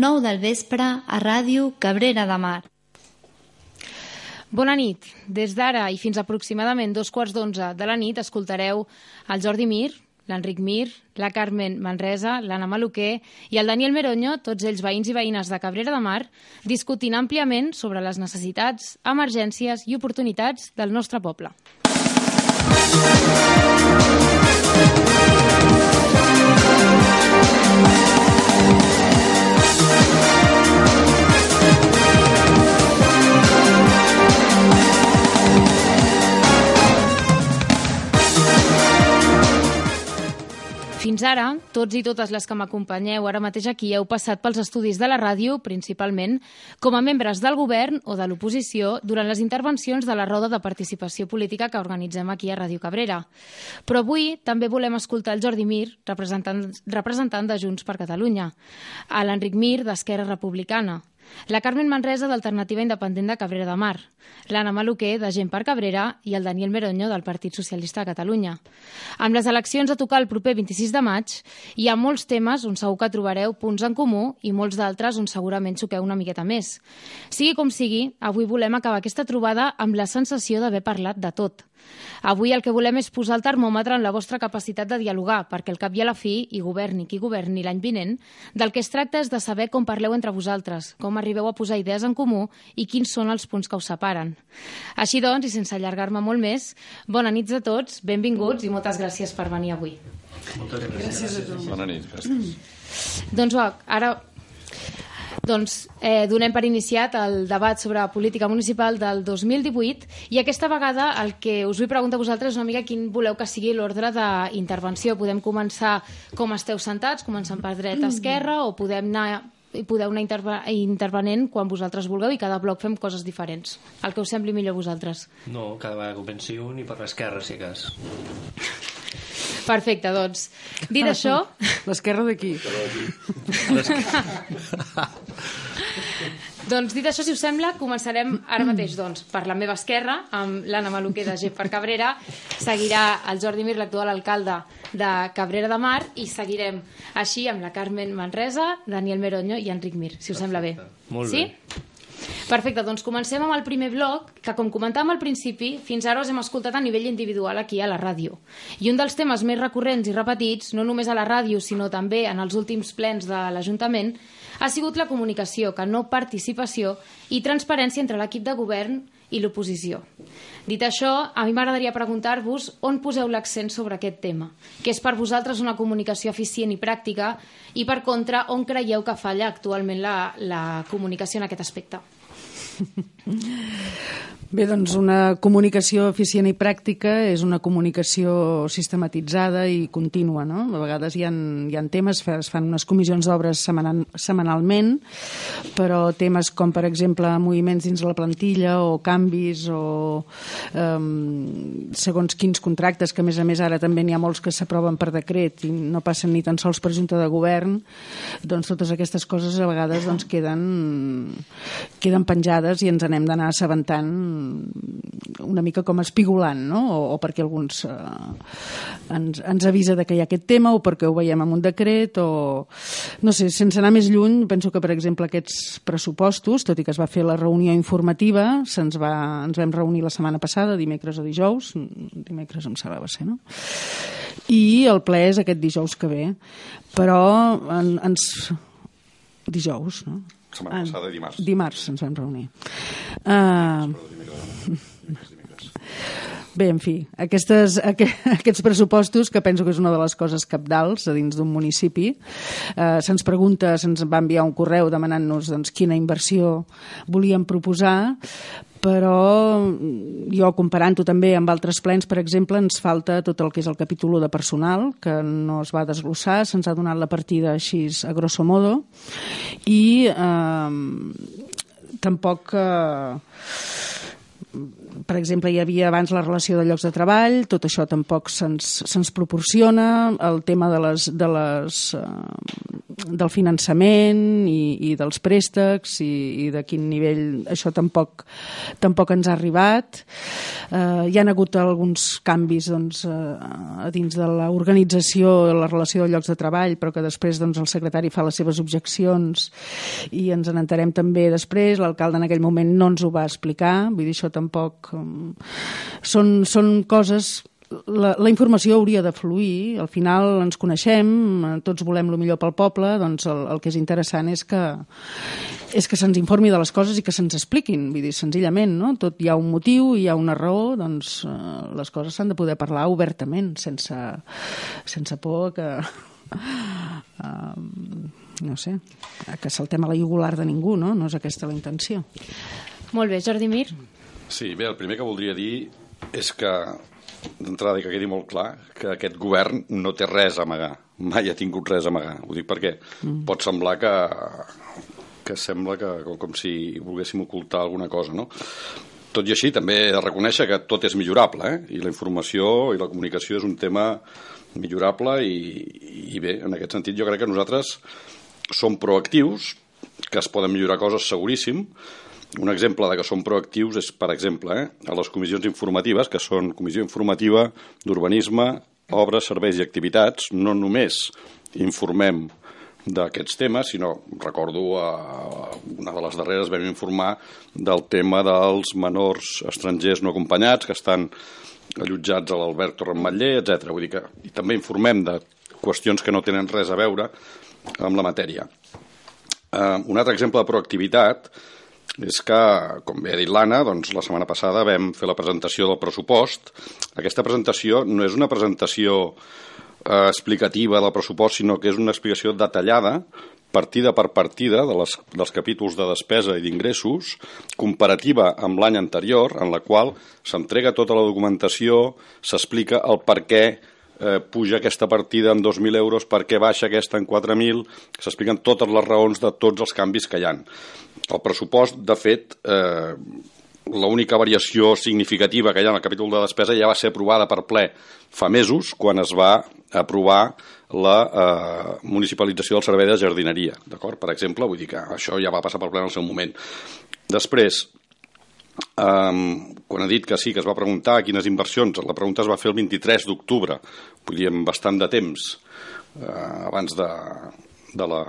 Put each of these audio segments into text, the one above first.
9 del vespre a Ràdio Cabrera de Mar. Bona nit. Des d'ara i fins aproximadament dos quarts d'onze de la nit escoltareu el Jordi Mir, l'Enric Mir, la Carmen Manresa, l'Anna Maluquer i el Daniel Meronyo, tots ells veïns i veïnes de Cabrera de Mar, discutint àmpliament sobre les necessitats, emergències i oportunitats del nostre poble. Fins ara, tots i totes les que m'acompanyeu ara mateix aquí heu passat pels estudis de la ràdio, principalment, com a membres del govern o de l'oposició durant les intervencions de la roda de participació política que organitzem aquí a Ràdio Cabrera. Però avui també volem escoltar el Jordi Mir, representant, representant de Junts per Catalunya, a l'Enric Mir, d'Esquerra Republicana, la Carmen Manresa d'Alternativa Independent de Cabrera de Mar, l'Anna Maluquer de Gent per Cabrera i el Daniel Meronyo del Partit Socialista de Catalunya. Amb les eleccions a tocar el proper 26 de maig, hi ha molts temes on segur que trobareu punts en comú i molts d'altres on segurament xoqueu una miqueta més. Sigui com sigui, avui volem acabar aquesta trobada amb la sensació d'haver parlat de tot. Avui el que volem és posar el termòmetre en la vostra capacitat de dialogar, perquè al cap i a la fi, i governi qui governi l'any vinent, del que es tracta és de saber com parleu entre vosaltres, com arribeu a posar idees en comú i quins són els punts que us separen. Així doncs, i sense allargar-me molt més, bona nit a tots, benvinguts i moltes gràcies per venir avui. Moltes gràcies. gràcies a tu. Bona nit, gràcies. Doncs va, ara doncs eh, donem per iniciat el debat sobre política municipal del 2018 i aquesta vegada el que us vull preguntar a vosaltres és una mica quin voleu que sigui l'ordre d'intervenció. Podem començar com esteu sentats, començant per dreta, esquerra, o podem anar i podeu anar interve intervenent quan vosaltres vulgueu i cada bloc fem coses diferents. El que us sembli millor a vosaltres. No, cada vegada comenci un i per l'esquerra, si cas. Perfecte, doncs, dit ah, això... L'esquerra d'aquí. doncs, dit això, si us sembla, començarem ara mateix, doncs, per la meva esquerra, amb l'Anna Maluquer de Gep per Cabrera, seguirà el Jordi Mir, l'actual alcalde de Cabrera de Mar, i seguirem així amb la Carmen Manresa, Daniel Meronyo i Enric Mir, si us sembla bé. Molt sí? bé. Perfecte, doncs comencem amb el primer bloc, que com comentàvem al principi, fins ara us hem escoltat a nivell individual aquí a la ràdio. I un dels temes més recurrents i repetits, no només a la ràdio, sinó també en els últims plens de l'Ajuntament, ha sigut la comunicació, que no participació i transparència entre l'equip de govern i l'oposició. Dit això, a mi m'agradaria preguntar-vos on poseu l'accent sobre aquest tema, que és per vosaltres una comunicació eficient i pràctica i, per contra, on creieu que falla actualment la, la comunicació en aquest aspecte. Bé, doncs una comunicació eficient i pràctica és una comunicació sistematitzada i contínua, no? A vegades hi ha, hi ha temes, es fan unes comissions d'obres setmanal, setmanalment, però temes com, per exemple, moviments dins la plantilla o canvis o um, segons quins contractes, que a més a més ara també n'hi ha molts que s'aproven per decret i no passen ni tan sols per junta de govern, doncs totes aquestes coses a vegades doncs, queden, queden penjades i ens n'hem d'anar assabentant una mica com espigolant, no? o, o perquè alguns eh, ens, ens avisa de que hi ha aquest tema o perquè ho veiem en un decret o... No sé, sense anar més lluny, penso que, per exemple, aquests pressupostos, tot i que es va fer la reunió informativa, se'ns va, ens vam reunir la setmana passada, dimecres o dijous, dimecres em sembla va ser, no? I el ple és aquest dijous que ve. Però en, ens... Dijous, no? Setmana passada, dimarts. Dimarts ens vam reunir. Uh, Bé, en fi, aquestes, aqu aquests pressupostos, que penso que és una de les coses capdals a dins d'un municipi, eh, se'ns pregunta, se'ns va enviar un correu demanant-nos doncs, quina inversió volíem proposar, però jo comparant-ho també amb altres plens, per exemple, ens falta tot el que és el capítol de personal, que no es va desglossar, se'ns ha donat la partida així a grosso modo, i eh, tampoc... Eh, per exemple, hi havia abans la relació de llocs de treball, tot això tampoc se'ns se proporciona, el tema de les, de les, uh, del finançament i, i dels préstecs i, i de quin nivell això tampoc, tampoc ens ha arribat. Eh, hi han hagut alguns canvis doncs, eh, a dins de l'organització, la relació de llocs de treball, però que després doncs, el secretari fa les seves objeccions i ens en entarem també després. L'alcalde en aquell moment no ens ho va explicar, vull dir, això tampoc... Són, són coses la, la informació hauria de fluir, al final ens coneixem, tots volem el millor pel poble, doncs el, el que és interessant és que, és que se'ns informi de les coses i que se'ns expliquin, vull dir, senzillament, no? Tot hi ha un motiu, hi ha una raó, doncs eh, les coses s'han de poder parlar obertament, sense, sense por que... Uh, no sé, que saltem a la jugular de ningú, no? No és aquesta la intenció. Molt bé, Jordi Mir. Sí, bé, el primer que voldria dir és que d'entrada que quedi molt clar que aquest govern no té res a amagar mai ha tingut res a amagar ho dic perquè mm. pot semblar que que sembla que com, com si volguéssim ocultar alguna cosa no? tot i així també he de reconèixer que tot és millorable eh? i la informació i la comunicació és un tema millorable i, i bé, en aquest sentit jo crec que nosaltres som proactius que es poden millorar coses seguríssim un exemple de que som proactius és, per exemple, eh, a les comissions informatives, que són Comissió Informativa d'Urbanisme, Obres, Serveis i Activitats, no només informem d'aquests temes, sinó, recordo, a una de les darreres vam informar del tema dels menors estrangers no acompanyats que estan allotjats a l'Albert Torrematller, etc. Vull dir que i també informem de qüestions que no tenen res a veure amb la matèria. Uh, un altre exemple de proactivitat és que, com bé ha dit l'Anna, doncs, la setmana passada vam fer la presentació del pressupost. Aquesta presentació no és una presentació eh, explicativa del pressupost, sinó que és una explicació detallada partida per partida de les, dels capítols de despesa i d'ingressos, comparativa amb l'any anterior, en la qual s'entrega tota la documentació, s'explica el per què eh, puja aquesta partida en 2.000 euros, per què baixa aquesta en 4.000, s'expliquen totes les raons de tots els canvis que hi han. El pressupost, de fet, eh, l'única variació significativa que hi ha en el capítol de despesa ja va ser aprovada per ple fa mesos, quan es va aprovar la eh, municipalització del servei de jardineria. D'acord? Per exemple, vull dir que això ja va passar per ple en el seu moment. Després, um, quan ha dit que sí, que es va preguntar quines inversions, la pregunta es va fer el 23 d'octubre, vull dir, amb bastant de temps, eh, abans de, de la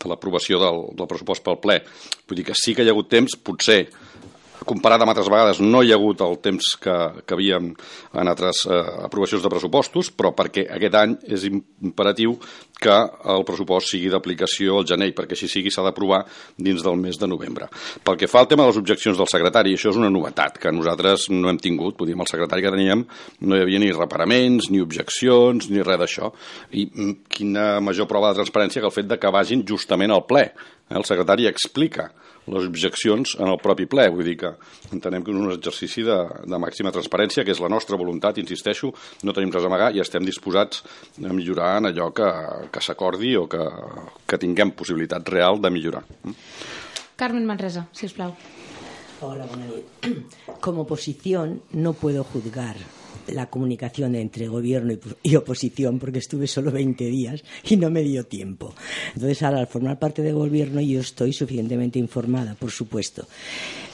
de l'aprovació del, del pressupost pel ple. Vull dir que sí que hi ha hagut temps, potser comparat amb altres vegades no hi ha hagut el temps que, que havíem en altres eh, aprovacions de pressupostos, però perquè aquest any és imperatiu que el pressupost sigui d'aplicació al gener, perquè així sigui s'ha d'aprovar dins del mes de novembre. Pel que fa al tema de les objeccions del secretari, això és una novetat que nosaltres no hem tingut, amb el secretari que teníem no hi havia ni reparaments, ni objeccions, ni res d'això. I mm, quina major prova de transparència que el fet de que vagin justament al ple. El secretari explica les objeccions en el propi ple. Vull dir que entenem que és un exercici de, de màxima transparència, que és la nostra voluntat, insisteixo, no tenim res a amagar i estem disposats a millorar en allò que, que s'acordi o que, que tinguem possibilitat real de millorar. Carmen Manresa, si us plau. Hola, bona nit. Como oposición no puedo juzgar la comunicación entre gobierno y, oposición porque estuve solo 20 días y no me dio tiempo. Entonces, ahora, al formar parte del gobierno, yo estoy suficientemente informada, por supuesto.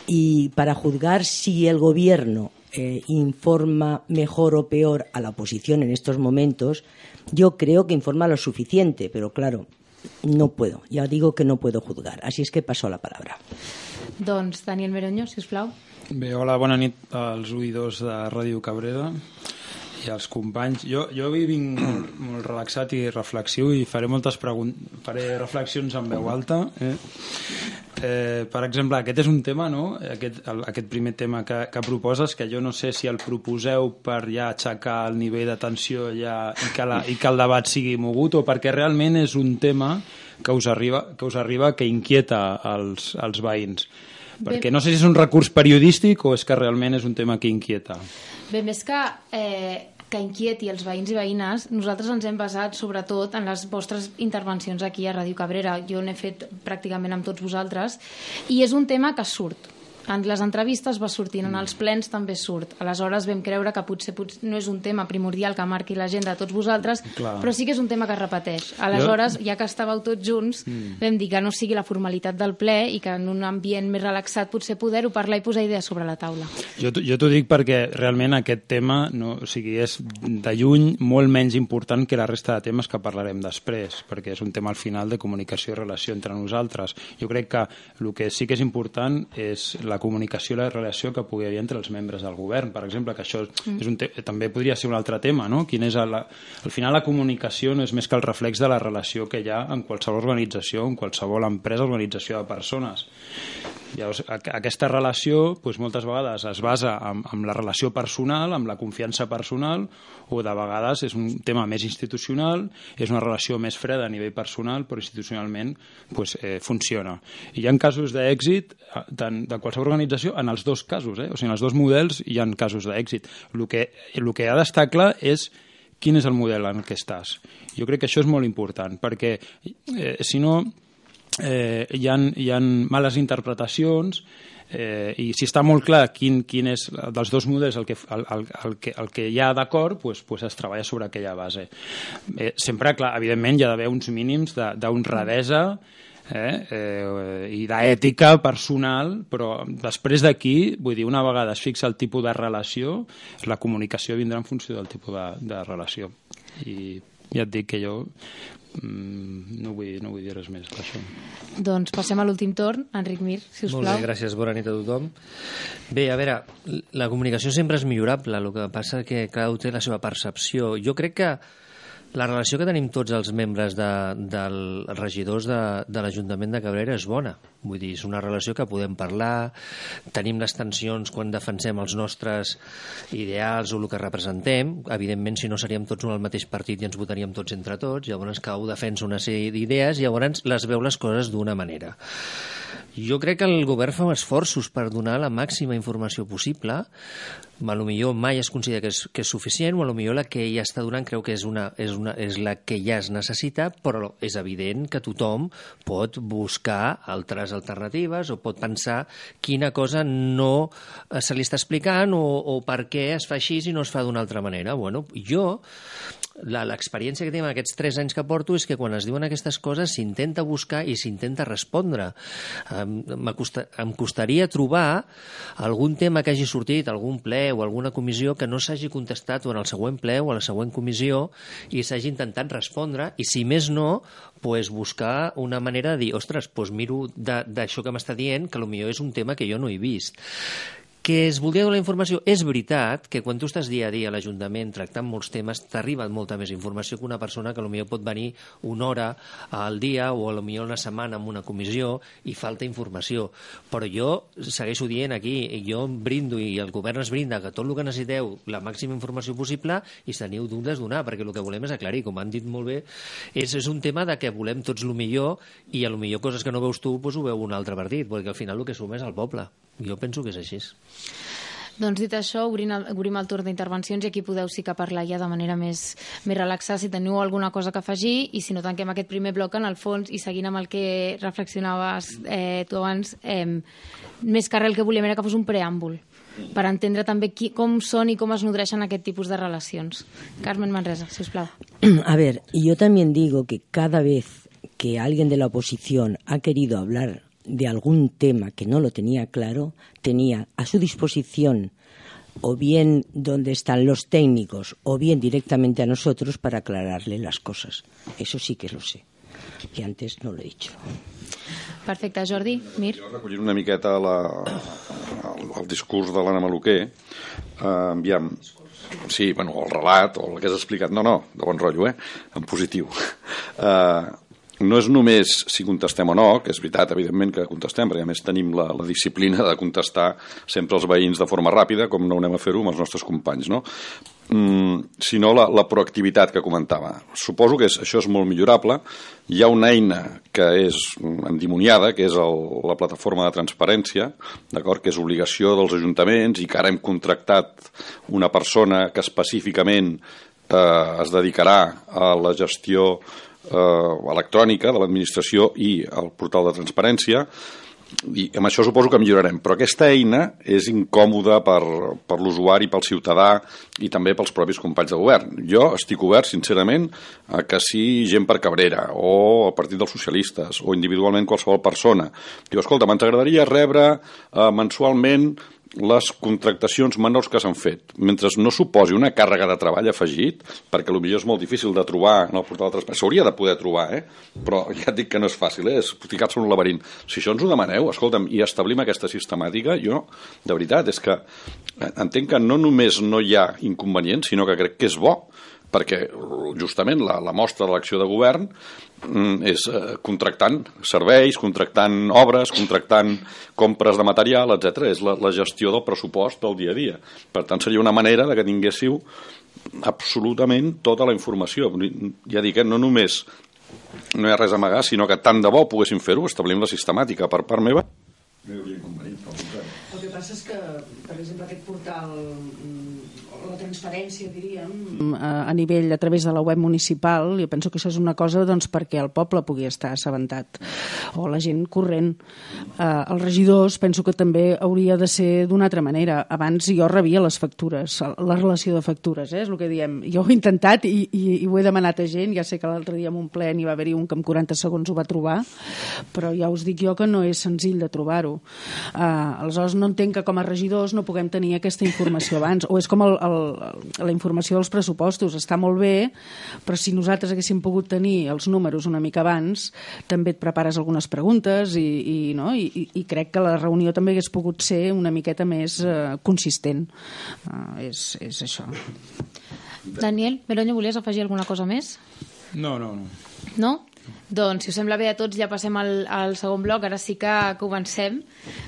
Y para juzgar si el gobierno eh, informa mejor o peor a la oposición en estos momentos, yo creo que informa lo suficiente, pero claro, no puedo. Ya digo que no puedo juzgar. Así es que paso la palabra. Doncs Daniel Meroño, si us plau. Bé, hola, bona nit als oïdors de Ràdio Cabrera i als companys. Jo, jo avui vinc molt, molt relaxat i reflexiu i faré moltes preguntes, faré reflexions en veu alta. Eh? Eh, per exemple, aquest és un tema, no? aquest, el, aquest primer tema que, que proposes, que jo no sé si el proposeu per ja aixecar el nivell d'atenció ja, i, que la, i que el debat sigui mogut o perquè realment és un tema que us arriba que, us arriba, que inquieta els, els veïns. Perquè no sé si és un recurs periodístic o és que realment és un tema que inquieta. Bé, més que, eh, que inquieti els veïns i veïnes, nosaltres ens hem basat sobretot en les vostres intervencions aquí a Ràdio Cabrera. Jo n'he fet pràcticament amb tots vosaltres i és un tema que surt en les entrevistes va sortint, en els plens també surt. Aleshores vam creure que potser, potser no és un tema primordial que marqui l'agenda de tots vosaltres, Clar. però sí que és un tema que es repeteix. Aleshores, ja que estàveu tots junts, mm. vam dir que no sigui la formalitat del ple i que en un ambient més relaxat potser poder-ho parlar i posar idees sobre la taula. Jo, jo t'ho dic perquè realment aquest tema no, o sigui, és de lluny molt menys important que la resta de temes que parlarem després, perquè és un tema al final de comunicació i relació entre nosaltres. Jo crec que el que sí que és important és la comunicació i la relació que pugui haver entre els membres del govern, per exemple, que això mm. és un també podria ser un altre tema, no? Quin és el, al final la comunicació no és més que el reflex de la relació que hi ha en qualsevol organització, en qualsevol empresa organització de persones. Llavors, aqu- aquesta relació doncs, moltes vegades es basa en, en la relació personal, amb la confiança personal, o de vegades és un tema més institucional, és una relació més freda a nivell personal, però institucionalment doncs, eh, funciona. I hi ha casos d'èxit eh, tant de qualsevol organització en els dos casos, eh? o sigui, en els dos models hi ha casos d'èxit. El que, el que ha d'estar clar és quin és el model en què estàs. Jo crec que això és molt important, perquè eh, si no eh, hi, ha, hi ha males interpretacions eh, i si està molt clar quin, quin és dels dos models el que, el, el, el que, el que hi ha d'acord pues, pues es treballa sobre aquella base. Eh, sempre, clar, evidentment hi ha d'haver uns mínims de- d'honradesa eh, eh, i d'ètica personal, però després d'aquí, vull dir, una vegada es fixa el tipus de relació, la comunicació vindrà en funció del tipus de, de relació. I ja et dic que jo mm, no, vull, no vull dir res més d'això. Doncs passem a l'últim torn. Enric Mir, si us Molt plau. bé, gràcies, bona nit a tothom. Bé, a veure, la comunicació sempre és millorable, el que passa que cada un té la seva percepció. Jo crec que la relació que tenim tots els membres de, dels regidors de, de l'Ajuntament de Cabrera és bona. Vull dir, és una relació que podem parlar, tenim les tensions quan defensem els nostres ideals o el que representem. Evidentment, si no seríem tots un al mateix partit i ens votaríem tots entre tots. Llavors, cada un defensa una sèrie d'idees i llavors les veu les coses d'una manera. Jo crec que el govern fa esforços per donar la màxima informació possible. A lo millor mai es considera que és, que és suficient o a lo millor la que ja està donant creu que és, una, és, una, és la que ja es necessita, però és evident que tothom pot buscar altres alternatives o pot pensar quina cosa no eh, se li està explicant o, o per què es fa així i no es fa d'una altra manera. Bueno, jo l'experiència que en aquests tres anys que porto és que quan es diuen aquestes coses s'intenta buscar i s'intenta respondre. Em, m'acosta- em costaria trobar algun tema que hagi sortit, algun ple o alguna comissió que no s'hagi contestat o en el següent ple o a la següent comissió i s'hagi intentat respondre i si més no, pues buscar una manera de dir, ostres, pues miro d'això que m'està dient que potser és un tema que jo no he vist que es voldria donar informació. És veritat que quan tu estàs dia a dia a l'Ajuntament tractant molts temes, t'arriba molta més informació que una persona que potser pot venir una hora al dia o potser una setmana en una comissió i falta informació. Però jo segueixo dient aquí, jo em brindo i el govern es brinda que tot el que necessiteu, la màxima informació possible i se teniu dubtes donar, perquè el que volem és aclarir, com han dit molt bé, és, és un tema de que volem tots el millor i a lo millor coses que no veus tu doncs ho veu un altre partit, perquè al final el que suma és el poble. Jo penso que és així. Doncs dit això, obrim el, obrim el torn d'intervencions i aquí podeu sí que parlar ja de manera més, més relaxada si teniu alguna cosa que afegir i si no tanquem aquest primer bloc en el fons i seguint amb el que reflexionaves eh, tu abans, eh, més que res el que volíem era que fos un preàmbul per entendre també qui, com són i com es nodreixen aquest tipus de relacions. Carmen Manresa, si us plau. A ver, yo también digo que cada vez que alguien de la oposición ha querido hablar de algún tema que no lo tenía claro, tenía a su disposición o bien donde están los técnicos o bien directamente a nosotros para aclararle las cosas. Eso sí que lo sé, que antes no lo he dicho. Perfecte, Jordi, Mir. Jo recollint una miqueta la, el, el discurs de l'Anna Maluquer, eh, enviam sí, bueno, el relat o el que has explicat, no, no, de bon rotllo, eh? en positiu. Eh, no és només si contestem o no, que és veritat, evidentment, que contestem, perquè a més tenim la, la disciplina de contestar sempre els veïns de forma ràpida, com no anem a fer-ho amb els nostres companys, no? Mm, sinó la, la proactivitat que comentava. Suposo que és, això és molt millorable. Hi ha una eina que és endimoniada, que és el, la plataforma de transparència, d'acord que és obligació dels ajuntaments i que ara hem contractat una persona que específicament eh, es dedicarà a la gestió electrònica de l'administració i al portal de transparència i amb això suposo que millorarem, però aquesta eina és incòmoda per, per l'usuari, pel ciutadà i també pels propis companys de govern. Jo estic obert, sincerament, a que si gent per Cabrera o el Partit dels Socialistes o individualment qualsevol persona diu, escolta, ens agradaria rebre eh, mensualment les contractacions menors que s'han fet, mentre no suposi una càrrega de treball afegit, perquè potser és molt difícil de trobar en el portal de transparència, s'hauria de poder trobar, eh? però ja et dic que no és fàcil, eh? és ficar-se en un laberint. Si això ens ho demaneu, escolta'm, i establim aquesta sistemàtica, jo, de veritat, és que entenc que no només no hi ha inconvenients, sinó que crec que és bo, perquè justament la, la mostra de l'acció de govern mm, és eh, contractant serveis, contractant obres, contractant compres de material, etc. És la, la gestió del pressupost del dia a dia. Per tant, seria una manera de que tinguéssiu absolutament tota la informació. Ja dic, eh, no només no hi ha res a amagar, sinó que tant de bo poguéssim fer-ho, establim la sistemàtica per part meva. El que passa és que, per exemple, aquest portal la transferència, diríem, mm, a, a nivell a través de la web municipal, jo penso que això és una cosa doncs, perquè el poble pugui estar assabentat, o la gent corrent. Eh, els regidors penso que també hauria de ser d'una altra manera. Abans jo rebia les factures, la relació de factures, eh, és el que diem. Jo ho he intentat i, i, i ho he demanat a gent, ja sé que l'altre dia en un ple n'hi va haver-hi un que en 40 segons ho va trobar, però ja us dic jo que no és senzill de trobar-ho. Eh, aleshores no entenc que com a regidors no puguem tenir aquesta informació abans, o és com el, el la informació dels pressupostos està molt bé, però si nosaltres haguéssim pogut tenir els números una mica abans, també et prepares algunes preguntes i, i, no? I, i crec que la reunió també hagués pogut ser una miqueta més uh, consistent. Uh, és, és això. Daniel, Beronyo, volies afegir alguna cosa més? No, no, no. No? Doncs, si us sembla bé a tots, ja passem al, al segon bloc. Ara sí que comencem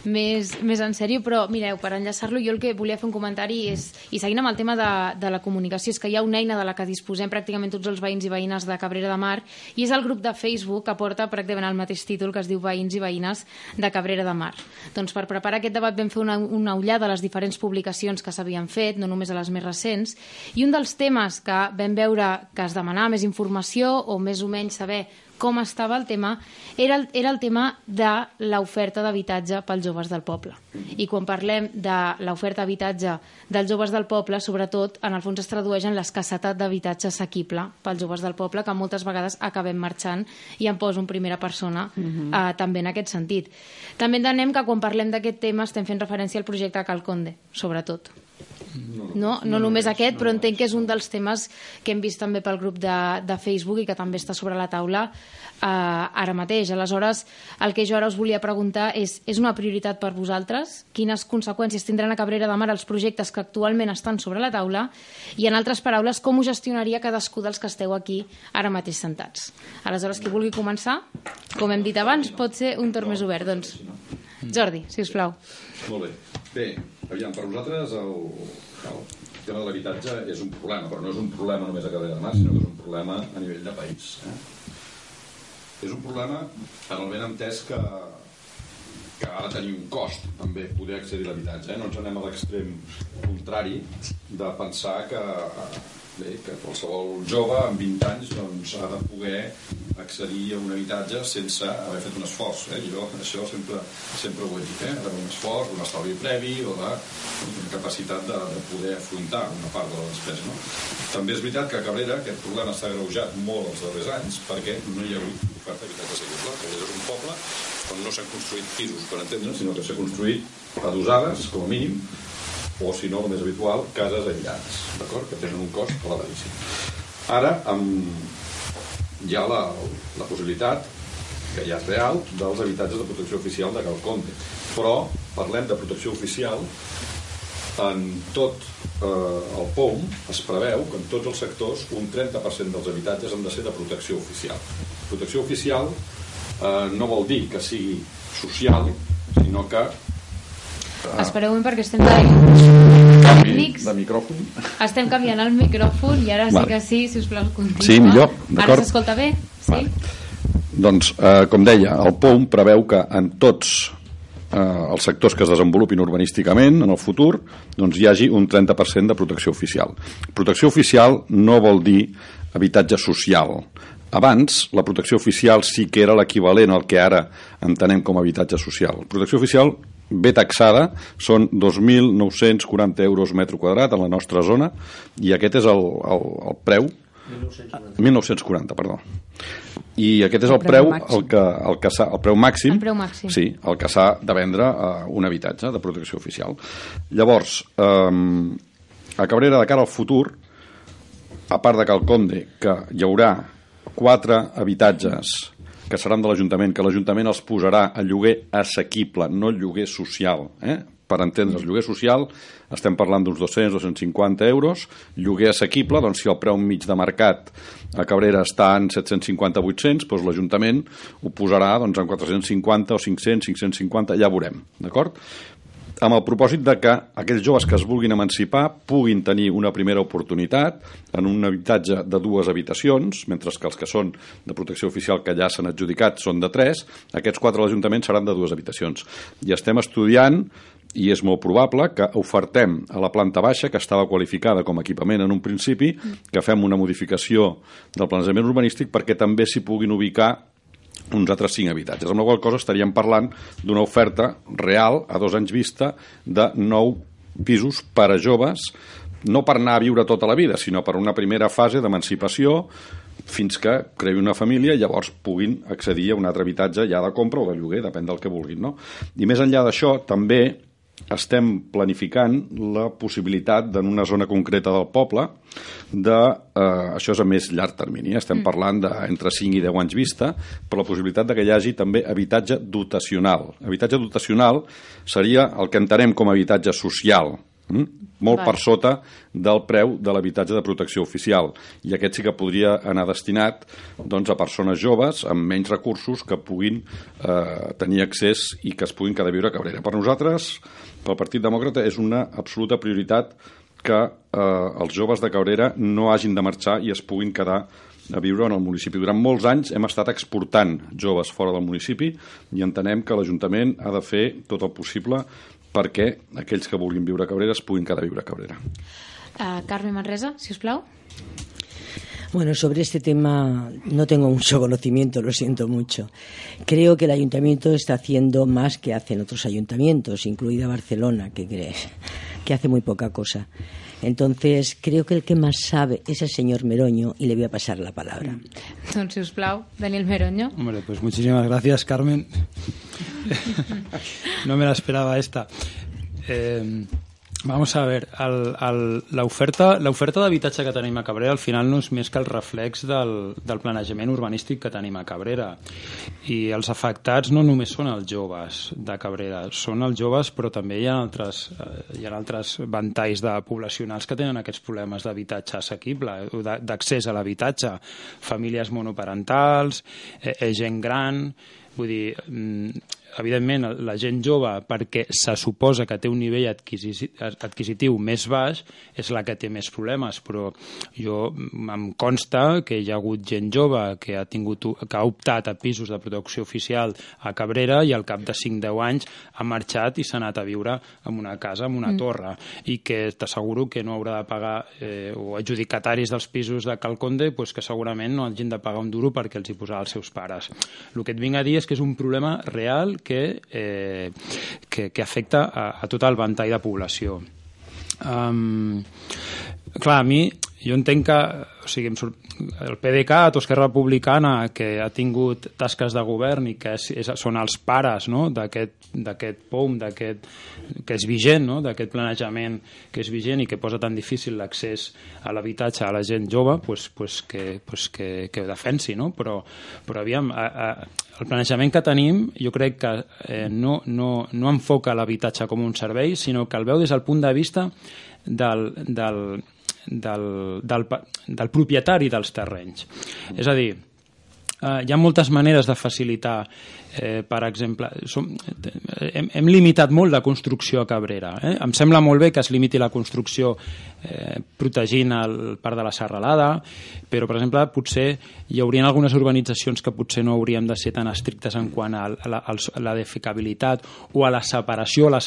més, més en sèrio, però mireu, per enllaçar-lo, jo el que volia fer un comentari és, i seguint amb el tema de, de la comunicació, és que hi ha una eina de la que disposem pràcticament tots els veïns i veïnes de Cabrera de Mar, i és el grup de Facebook que porta pràcticament el mateix títol que es diu Veïns i Veïnes de Cabrera de Mar. Doncs per preparar aquest debat vam fer una, una ullada a les diferents publicacions que s'havien fet, no només a les més recents, i un dels temes que vam veure que es demanava més informació o més o menys saber com estava el tema, era el, era el tema de l'oferta d'habitatge pels joves del poble. I quan parlem de l'oferta d'habitatge dels joves del poble, sobretot, en el fons es tradueix en l'escassetat d'habitatge assequible pels joves del poble, que moltes vegades acabem marxant i em poso en primera persona uh -huh. eh, també en aquest sentit. També entenem que quan parlem d'aquest tema estem fent referència al projecte Calconde, sobretot. No, no, no només aquest, però entenc que és un dels temes que hem vist també pel grup de, de Facebook i que també està sobre la taula eh, ara mateix. Aleshores, el que jo ara us volia preguntar és, és una prioritat per vosaltres? Quines conseqüències tindran a Cabrera de Mar els projectes que actualment estan sobre la taula? I, en altres paraules, com ho gestionaria cadascú dels que esteu aquí ara mateix sentats? Aleshores, qui vulgui començar? Com hem dit abans, pot ser un torn més obert. Doncs, Jordi, si us plau. Molt bé. Bé, aviam, per vosaltres el, el tema de l'habitatge és un problema, però no és un problema només a Cabrera de Mar, sinó que és un problema a nivell de país. Eh? És un problema en el ben entès que, que ha de tenir un cost també poder accedir a l'habitatge. Eh? No ens anem a l'extrem contrari de pensar que, bé, que qualsevol jove amb 20 anys doncs, ha de poder accedir a un habitatge sense haver fet un esforç. Eh? Jo això sempre, sempre ho he dit, eh? un esforç, un estalvi previ o de una capacitat de, de poder afrontar una part de la despesa. No? També és veritat que a Cabrera aquest problema s'ha greujat molt els darrers anys perquè no hi ha hagut oferta d'habitatge assequible. Cabrera és un poble on no s'han construït pisos, per entendre, sinó que s'ha construït adosades, com a mínim, o, si no, més habitual, cases aïllades, d'acord? Que tenen un cost elevadíssim. Ara, amb, ha la, la possibilitat, que ja és real, dels habitatges de protecció oficial de Calconte. Però parlem de protecció oficial en tot eh, el POM es preveu que en tots els sectors un 30% dels habitatges han de ser de protecció oficial. Protecció oficial eh, no vol dir que sigui social, sinó que... Eh, Espereu un perquè estem tècnics. De micròfon. Estem canviant el micròfon i ara vale. sí que sí, si us plau, continua. Sí, millor, d'acord. Ara s'escolta bé? Sí? Vale. Doncs, eh, com deia, el POM preveu que en tots eh, els sectors que es desenvolupin urbanísticament en el futur doncs hi hagi un 30% de protecció oficial. Protecció oficial no vol dir habitatge social. Abans, la protecció oficial sí que era l'equivalent al que ara entenem com a habitatge social. Protecció oficial bé taxada són 2.940 euros metre quadrat en la nostra zona i aquest és el, el, el preu 1940. 1940, perdó. I aquest és el, el preu, preu el que, el, que el preu màxim, el preu màxim. Sí, el que s'ha de vendre a un habitatge de protecció oficial. Llavors, eh, a Cabrera, de cara al futur, a part de Calconde, que hi haurà quatre habitatges que seran de l'Ajuntament, que l'Ajuntament els posarà a lloguer assequible, no lloguer social. Eh? Per entendre's, lloguer social estem parlant d'uns 200-250 euros, lloguer assequible, doncs si el preu mig de mercat a Cabrera està en 750-800, doncs l'Ajuntament ho posarà doncs, en 450 o 500, 550, ja veurem, d'acord? Amb el propòsit de que aquells joves que es vulguin emancipar puguin tenir una primera oportunitat en un habitatge de dues habitacions, mentre que els que són de protecció oficial que ja s'han adjudicat són de tres, aquests quatre ajuntaments seran de dues habitacions. I estem estudiant i és molt probable que ofertem a la planta baixa, que estava qualificada com a equipament en un principi, que fem una modificació del planejament urbanístic perquè també s'hi puguin ubicar uns altres cinc habitatges, amb la qual cosa estaríem parlant d'una oferta real a dos anys vista de nou pisos per a joves, no per anar a viure tota la vida, sinó per una primera fase d'emancipació fins que creï una família i llavors puguin accedir a un altre habitatge ja de compra o de lloguer, depèn del que vulguin. No? I més enllà d'això, també estem planificant la possibilitat d'en una zona concreta del poble de, eh, això és a més llarg termini, eh? estem mm. parlant d'entre 5 i 10 anys vista, per la possibilitat de que hi hagi també habitatge dotacional. Habitatge dotacional seria el que entenem com a habitatge social, Mm? Molt vale. per sota del preu de l'habitatge de protecció oficial. I aquest sí que podria anar destinat doncs, a persones joves amb menys recursos que puguin eh, tenir accés i que es puguin quedar a viure a Cabrera. Per nosaltres, pel Partit Demòcrata, és una absoluta prioritat que eh, els joves de Cabrera no hagin de marxar i es puguin quedar a viure en el municipi. Durant molts anys hem estat exportant joves fora del municipi i entenem que l'Ajuntament ha de fer tot el possible perquè aquells que vulguin viure a Cabrera es puguin quedar a viure a Cabrera. Uh, Carme Manresa, si us plau. Bueno, sobre este tema no tengo mucho conocimiento, lo siento mucho. Creo que el ayuntamiento está haciendo más que hacen otros ayuntamientos, incluida Barcelona, que, que hace muy poca cosa. Entonces, creo que el que más sabe es el señor Meroño y le voy a pasar la palabra. Doncs, si us plau, Daniel Meroño. Hombre, pues muchísimas gracias, Carmen. no me la esperaba esta. Eh, Vamos a ver, l'oferta d'habitatge que tenim a Cabrera al final no és més que el reflex del, del planejament urbanístic que tenim a Cabrera. I els afectats no només són els joves de Cabrera, són els joves però també hi ha altres, eh, hi ha altres ventalls de poblacionals que tenen aquests problemes d'habitatge assequible, d'accés a l'habitatge, famílies monoparentals, eh, eh, gent gran, vull dir, mm, evidentment, la gent jove, perquè se suposa que té un nivell adquisitiu més baix, és la que té més problemes, però jo em consta que hi ha hagut gent jove que ha, tingut, que ha optat a pisos de protecció oficial a Cabrera i al cap de 5-10 anys ha marxat i s'ha anat a viure en una casa, en una mm. torre, i que t'asseguro que no haurà de pagar, eh, o adjudicataris dels pisos de Calconde, pues que segurament no hagin de pagar un duro perquè els hi posarà els seus pares. El que et vinc a dir és que és un problema real que, eh, que, que afecta a, a tot el ventall de població. Um, clar, a mi, jo entenc que o sigui, el PDeCAT o Esquerra Republicana que ha tingut tasques de govern i que és, és, són els pares no? d'aquest POUM, d'aquest que és vigent, no? d'aquest planejament que és vigent i que posa tan difícil l'accés a l'habitatge a la gent jove, pues, pues que, pues que, que defensi, no? però, però aviam, a, a, el planejament que tenim jo crec que eh, no, no, no enfoca l'habitatge com un servei, sinó que el veu des del punt de vista del, del, del, del, del propietari dels terrenys. És a dir, eh, hi ha moltes maneres de facilitar eh, per exemple, som, hem, hem limitat molt la construcció a Cabrera. Eh? Em sembla molt bé que es limiti la construcció eh, protegint el parc de la Serralada, però, per exemple, potser hi haurien algunes urbanitzacions que potser no hauríem de ser tan estrictes en quant a la, a la defecabilitat o a la separació, la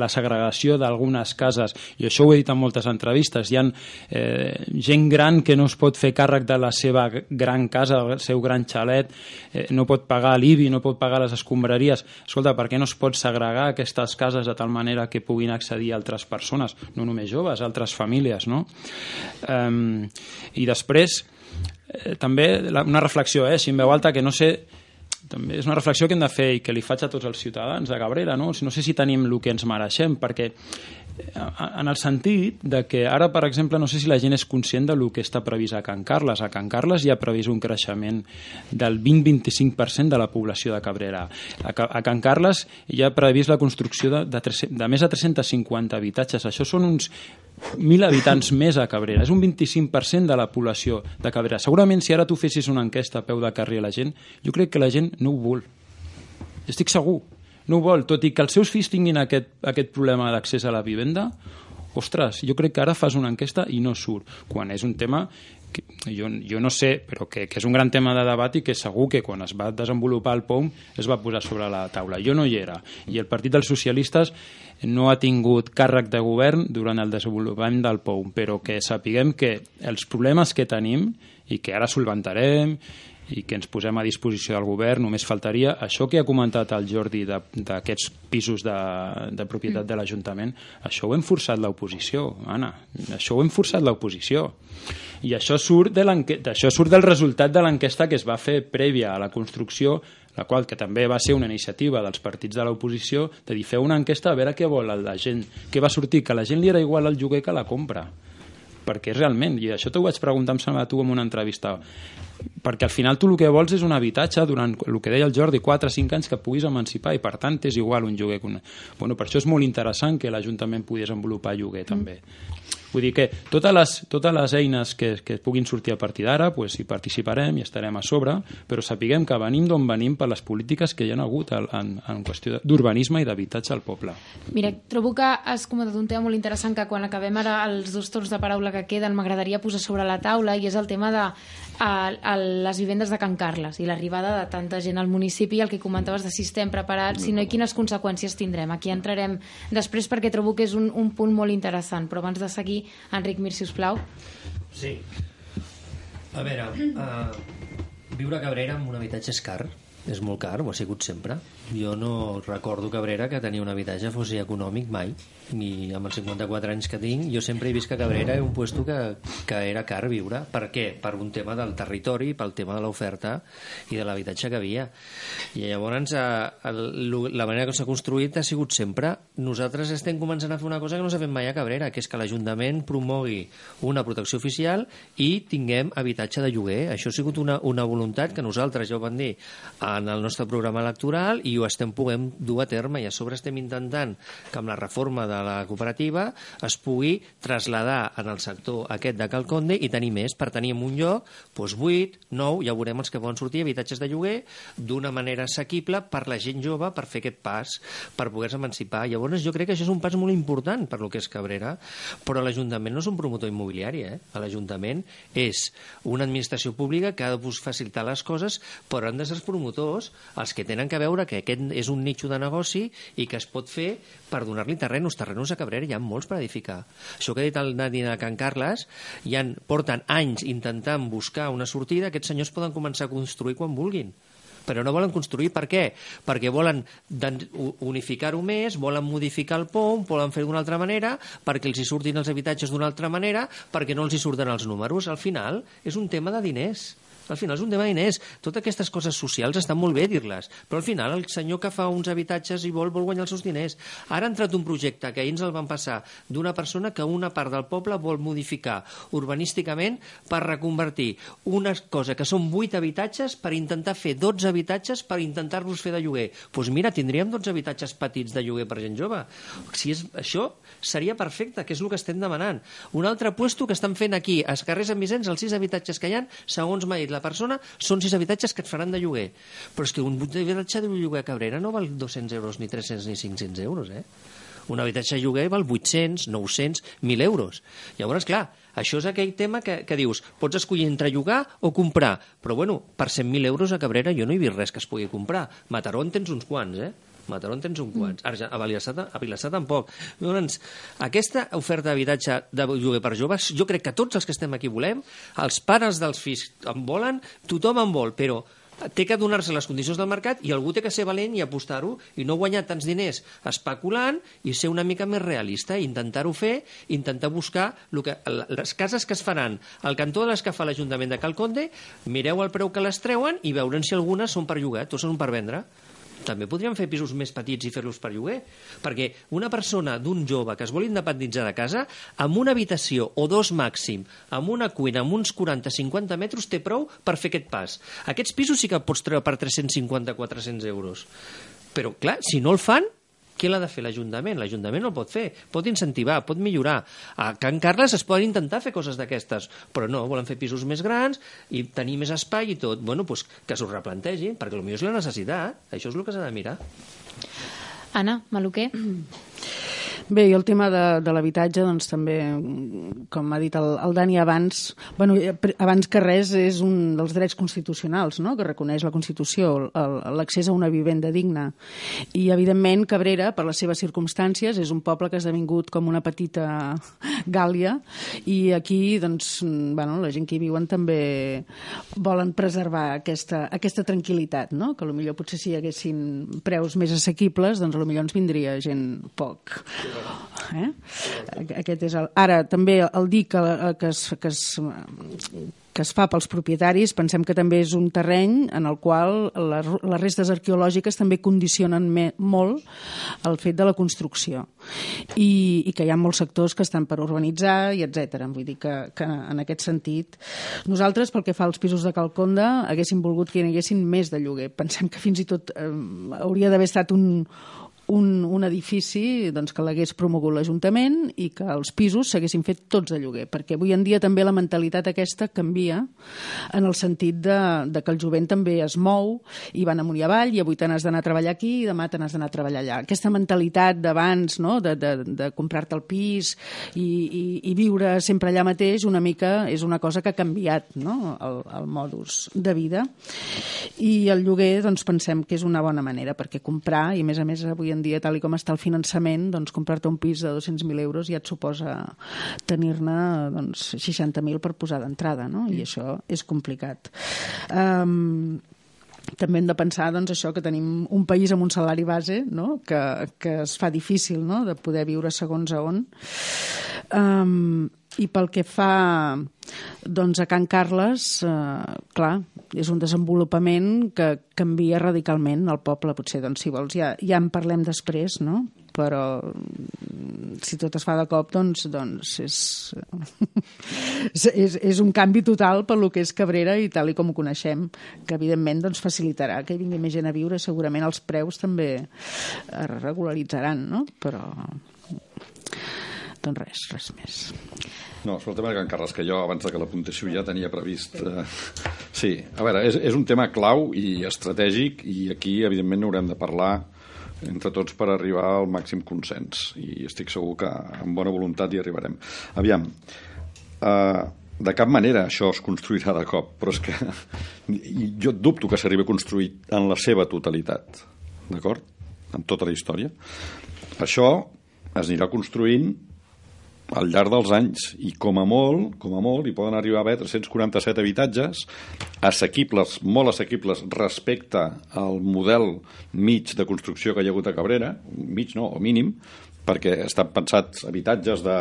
la segregació d'algunes cases. I això ho he dit en moltes entrevistes. Hi ha eh, gent gran que no es pot fer càrrec de la seva gran casa, del seu gran xalet, eh, no pot pagar l'IBI, no pot pagar les escombraries. Escolta, per què no es pot segregar aquestes cases de tal manera que puguin accedir altres persones, no només joves, altres famílies, no? Um, I després, eh, també la, una reflexió, eh, si en veu alta, que no sé també és una reflexió que hem de fer i que li faig a tots els ciutadans de Cabrera, no? No sé si tenim el que ens mereixem, perquè en el sentit de que ara, per exemple, no sé si la gent és conscient de lo que està previst a Can Carles. A Can Carles hi ha previst un creixement del 20-25% de la població de Cabrera. A, Can Carles hi ha previst la construcció de, de, 300, de més de 350 habitatges. Això són uns 1.000 habitants més a Cabrera. És un 25% de la població de Cabrera. Segurament, si ara tu fessis una enquesta a peu de carrer a la gent, jo crec que la gent no ho vol. Estic segur no ho vol, tot i que els seus fills tinguin aquest, aquest problema d'accés a la vivenda, ostres, jo crec que ara fas una enquesta i no surt, quan és un tema que jo, jo no sé, però que, que és un gran tema de debat i que segur que quan es va desenvolupar el POM es va posar sobre la taula. Jo no hi era, i el Partit dels Socialistes no ha tingut càrrec de govern durant el desenvolupament del POM, però que sapiguem que els problemes que tenim i que ara solventarem i que ens posem a disposició del govern, només faltaria això que ha comentat el Jordi d'aquests pisos de, de propietat mm. de l'Ajuntament, això ho hem forçat l'oposició, Anna, això ho hem forçat l'oposició. I això surt, de això surt del resultat de l'enquesta que es va fer prèvia a la construcció la qual que també va ser una iniciativa dels partits de l'oposició de dir feu una enquesta a veure què vol la gent, què va sortir, que la gent li era igual el lloguer que la compra perquè realment, i això t'ho vaig preguntar em sembla tu en una entrevista perquè al final tu el que vols és un habitatge durant el que deia el Jordi, 4 o 5 anys que puguis emancipar i per tant és igual un lloguer que una... bueno, per això és molt interessant que l'Ajuntament pugui desenvolupar lloguer mm. també Vull dir que totes les, totes les eines que, que puguin sortir a partir d'ara pues, hi participarem i estarem a sobre, però sapiguem que venim d'on venim per les polítiques que hi ha hagut en, en qüestió d'urbanisme i d'habitatge al poble. Mira, trobo que has comentat un tema molt interessant que quan acabem ara els dos torns de paraula que queden m'agradaria posar sobre la taula i és el tema de a, a les vivendes de Can Carles i l'arribada de tanta gent al municipi i el que comentaves de si estem preparats, si no i quines conseqüències tindrem. Aquí entrarem després perquè trobo que és un, un punt molt interessant, però abans de seguir, Enric Mir, si us plau. Sí. A veure, uh, viure a Cabrera amb un habitatge és car, és molt car, ho ha sigut sempre. Jo no recordo Cabrera que tenir un habitatge fos econòmic mai ni amb els 54 anys que tinc, jo sempre he vist que Cabrera era un puesto que, que era car viure. Per què? Per un tema del territori, pel tema de l'oferta i de l'habitatge que havia. I llavors eh, el, la manera que s'ha construït ha sigut sempre nosaltres estem començant a fer una cosa que no s'ha fet mai a Cabrera, que és que l'Ajuntament promogui una protecció oficial i tinguem habitatge de lloguer. Això ha sigut una, una voluntat que nosaltres ja ho vam dir en el nostre programa electoral i ho estem podent dur a terme i a sobre estem intentant que amb la reforma de la cooperativa es pugui traslladar en el sector aquest de Calconde i tenir més per tenir en un lloc doncs 8, 9, ja veurem els que poden sortir habitatges de lloguer d'una manera assequible per la gent jove per fer aquest pas, per poder-se emancipar. Llavors jo crec que això és un pas molt important per lo que és Cabrera, però l'Ajuntament no és un promotor immobiliari, eh? l'Ajuntament és una administració pública que ha de facilitar les coses, però han de ser els promotors els que tenen que veure que aquest és un nicho de negoci i que es pot fer per donar-li terrenos, terrenos a Cabrera hi ha molts per edificar. Això que ha dit el Nadine Can Carles, ja porten anys intentant buscar una sortida, aquests senyors poden començar a construir quan vulguin però no volen construir. Per què? Perquè volen unificar-ho més, volen modificar el POM, volen fer d'una altra manera, perquè els hi surtin els habitatges d'una altra manera, perquè no els hi surten els números. Al final és un tema de diners. Al final és un tema d'iners. Totes aquestes coses socials estan molt bé dir-les, però al final el senyor que fa uns habitatges i vol, vol guanyar els seus diners. Ara ha entrat un projecte que ahir ens el van passar d'una persona que una part del poble vol modificar urbanísticament per reconvertir una cosa que són 8 habitatges per intentar fer 12 habitatges per intentar-los fer de lloguer. Doncs pues mira, tindríem 12 habitatges petits de lloguer per gent jove. Si és això, seria perfecte, que és el que estem demanant. Un altre puesto que estan fent aquí, als carrers Sant Vicenç, els 6 habitatges que hi ha, segons m'ha dit la persona són sis habitatges que et faran de lloguer. Però és que un habitatge de lloguer a Cabrera no val 200 euros, ni 300, ni 500 euros, eh? Un habitatge de lloguer val 800, 900, 1.000 euros. Llavors, clar, això és aquell tema que, que dius, pots escollir entre llogar o comprar, però bueno, per 100.000 euros a Cabrera jo no he vist res que es pugui comprar. Mataró en tens uns quants, eh? Mataró en tens uns quants. Arja, a Vilassar, a Vilassar tampoc. Llavors, aquesta oferta d'habitatge de lloguer per joves, jo crec que tots els que estem aquí volem, els pares dels fills en volen, tothom en vol, però té que donar-se les condicions del mercat i algú té que ser valent i apostar-ho i no guanyar tants diners especulant i ser una mica més realista i intentar-ho fer, intentar buscar el que, les cases que es faran al cantó de les que fa l'Ajuntament de Calconde, mireu el preu que les treuen i veure'n si algunes són per llogar, tots són per vendre també podríem fer pisos més petits i fer-los per lloguer. Perquè una persona d'un jove que es vol independitzar de casa, amb una habitació o dos màxim, amb una cuina, amb uns 40-50 metres, té prou per fer aquest pas. Aquests pisos sí que pots treure per 350-400 euros. Però, clar, si no el fan, què l'ha de fer l'Ajuntament? L'Ajuntament no el pot fer, pot incentivar, pot millorar. A Can Carles es poden intentar fer coses d'aquestes, però no, volen fer pisos més grans i tenir més espai i tot. Bueno, doncs que s'ho replantegin, perquè potser és la necessitat. Això és el que s'ha de mirar. Anna, Maluquer? Bé, i el tema de, de l'habitatge, doncs també, com ha dit el, el Dani abans, bueno, eh, abans que res és un dels drets constitucionals no? que reconeix la Constitució, l'accés a una vivenda digna. I, evidentment, Cabrera, per les seves circumstàncies, és un poble que ha esdevingut com una petita Gàlia i aquí, doncs, bueno, la gent que hi viuen també volen preservar aquesta, aquesta tranquil·litat, no? que potser potser si hi haguessin preus més assequibles, doncs potser ens vindria gent poc Eh? Aquest és el... Ara, també el dir que, que, es, que, es, que es fa pels propietaris, pensem que també és un terreny en el qual les, les restes arqueològiques també condicionen me, molt el fet de la construcció I, i que hi ha molts sectors que estan per urbanitzar i etc. Vull dir que, que en aquest sentit nosaltres pel que fa als pisos de Calconda haguéssim volgut que hi haguessin més de lloguer. Pensem que fins i tot eh, hauria d'haver estat un, un, un edifici doncs, que l'hagués promogut l'Ajuntament i que els pisos s'haguessin fet tots de lloguer, perquè avui en dia també la mentalitat aquesta canvia en el sentit de, de que el jovent també es mou i van amunt i avall i avui te n'has d'anar a treballar aquí i demà te n'has d'anar a treballar allà. Aquesta mentalitat d'abans, no? de, de, de comprar-te el pis i, i, i viure sempre allà mateix, una mica és una cosa que ha canviat no? el, el modus de vida i el lloguer doncs, pensem que és una bona manera perquè comprar, i a més a més avui en en dia, tal i com està el finançament, doncs comprar-te un pis de 200.000 euros ja et suposa tenir-ne doncs, 60.000 per posar d'entrada, no? I això és complicat. Um, també hem de pensar doncs, això que tenim un país amb un salari base no? que, que es fa difícil no? de poder viure segons a on. Um, I pel que fa doncs, a Can Carles, eh, clar, és un desenvolupament que canvia radicalment el poble, potser, doncs, si vols, ja, ja en parlem després, no? però mm, si tot es fa de cop, doncs, doncs és, és, és un canvi total per lo que és Cabrera i tal i com ho coneixem, que evidentment doncs, facilitarà que hi vingui més gent a viure, segurament els preus també es regularitzaran, no? però doncs res, res més. No, sobre el tema de Can Carles, que jo abans que l'apunteixo ja tenia previst... Eh, sí, a veure, és, és un tema clau i estratègic i aquí, evidentment, haurem de parlar entre tots per arribar al màxim consens i estic segur que amb bona voluntat hi arribarem. Aviam, eh, de cap manera això es construirà de cop, però és que jo dubto que s'arribi a construir en la seva totalitat, d'acord? En tota la història. Això es anirà construint al llarg dels anys i com a molt, com a molt, hi poden arribar a haver 347 habitatges assequibles, molt assequibles respecte al model mig de construcció que hi ha hagut a Cabrera, mig no, o mínim, perquè estan pensats habitatges de,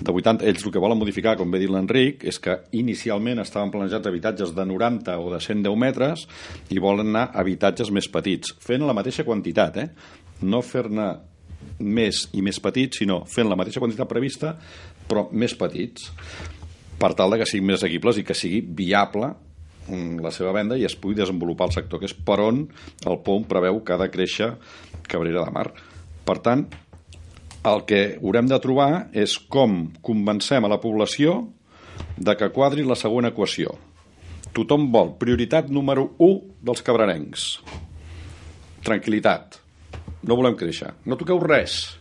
de 80... Ells el que volen modificar, com bé dit l'Enric, és que inicialment estaven planejats habitatges de 90 o de 110 metres i volen anar a habitatges més petits, fent la mateixa quantitat, eh? no fer-ne més i més petits, sinó fent la mateixa quantitat prevista, però més petits, per tal de que siguin més assequibles i que sigui viable mm, la seva venda i es pugui desenvolupar el sector, que és per on el POM preveu que ha de créixer Cabrera de Mar. Per tant, el que haurem de trobar és com convencem a la població de que quadri la següent equació. tothom vol prioritat número 1 dels cabrarencs. Tranquilitat. No volem créixer. No toqueu res.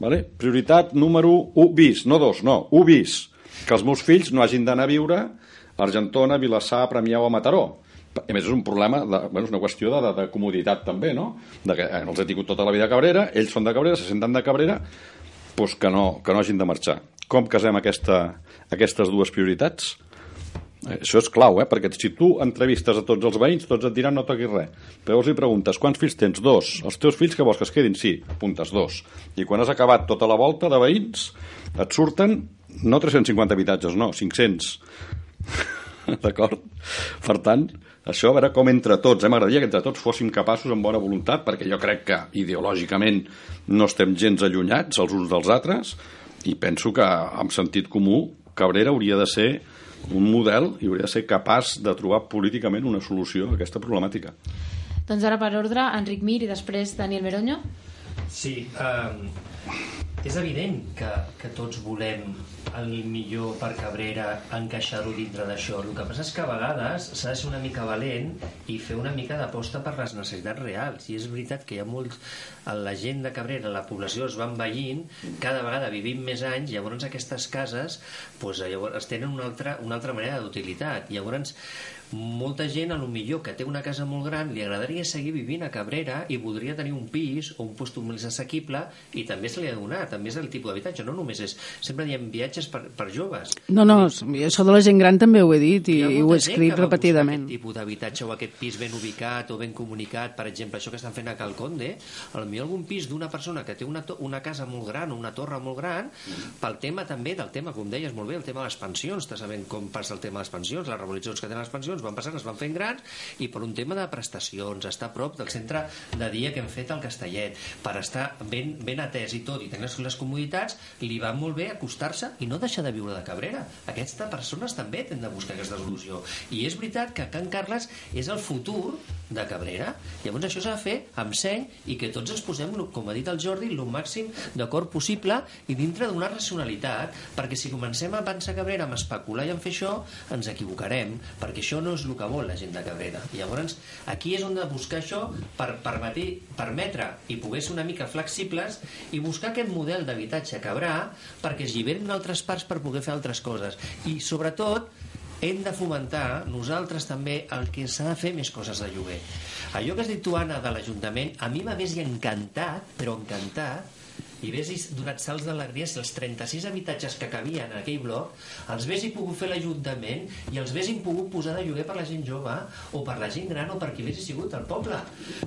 Vale? Prioritat número 1 bis, no 2, no, 1 bis. Que els meus fills no hagin d'anar a viure a Argentona, Vilassar, Premià o a Mataró. A més, és un problema, de, bueno, és una qüestió de, de, de comoditat també, no? De que eh, els he tingut tota la vida a Cabrera, ells són de Cabrera, se senten de Cabrera, doncs que no, que no hagin de marxar. Com casem aquesta, aquestes dues prioritats? Això és clau, eh? perquè si tu entrevistes a tots els veïns, tots et diran no toquis res. Però llavors li preguntes, quants fills tens? Dos. Els teus fills que vols que es quedin? Sí, apuntes dos. I quan has acabat tota la volta de veïns, et surten no 350 habitatges, no, 500. D'acord? Per tant, això a veure com entre tots, eh? m'agradaria que entre tots fóssim capaços amb bona voluntat, perquè jo crec que ideològicament no estem gens allunyats els uns dels altres, i penso que amb sentit comú Cabrera hauria de ser un model i hauria de ser capaç de trobar políticament una solució a aquesta problemàtica. Doncs ara per ordre, Enric Mir i després Daniel Meroño. Sí, um, és evident que, que tots volem el millor per Cabrera encaixar-ho dintre d'això. El que passa és que a vegades s'ha de ser una mica valent i fer una mica d'aposta per les necessitats reals. I és veritat que hi ha molts... La gent de Cabrera, la població es va envellint, cada vegada vivim més anys, llavors aquestes cases doncs, llavors, tenen una altra, una altra manera d'utilitat. Llavors, molta gent, a lo millor que té una casa molt gran, li agradaria seguir vivint a Cabrera i voldria tenir un pis o un post més assequible i també se li ha de donar, també és el tipus d'habitatge, no només és... Sempre diem viatges per, per joves. No, no, això de la gent gran també ho he dit i, i ho he escrit repetidament. Aquest tipus d'habitatge o aquest pis ben ubicat o ben comunicat, per exemple, això que estan fent a Calconde, potser algun pis d'una persona que té una, una casa molt gran o una torre molt gran, pel tema també del tema, com deies molt bé, el tema de les pensions, està sabent com passa el tema de les pensions, les revolucions que tenen les pensions van passant, es van fent grans, i per un tema de prestacions, estar a prop del centre de dia que hem fet al Castellet, per estar ben, ben atès i tot, i tenir les comoditats, li va molt bé acostar-se i no deixar de viure de Cabrera. Aquestes persones també tenen de buscar aquesta solució. I és veritat que Can Carles és el futur de Cabrera. Llavors això s'ha de fer amb seny i que tots ens posem, com ha dit el Jordi, el màxim d'acord possible i dintre d'una racionalitat, perquè si comencem a pensar Cabrera, a especular i a fer això, ens equivocarem, perquè això és el que vol la gent de Cabrera. I llavors aquí és on de buscar això per permetre, permetre i poder ser una mica flexibles i buscar aquest model d'habitatge cabrà perquè es lliberin altres parts per poder fer altres coses. I sobretot hem de fomentar nosaltres també el que s'ha de fer més coses de lloguer. Allò que has dit tu, Anna, de l'Ajuntament, a mi m'hagués encantat, però encantat, i hagués donat salts d'alegria si els 36 habitatges que cabien en aquell bloc els haguessin pogut fer l'Ajuntament i els haguessin pogut posar de lloguer per la gent jove o per la gent gran o per qui hagués sigut el poble.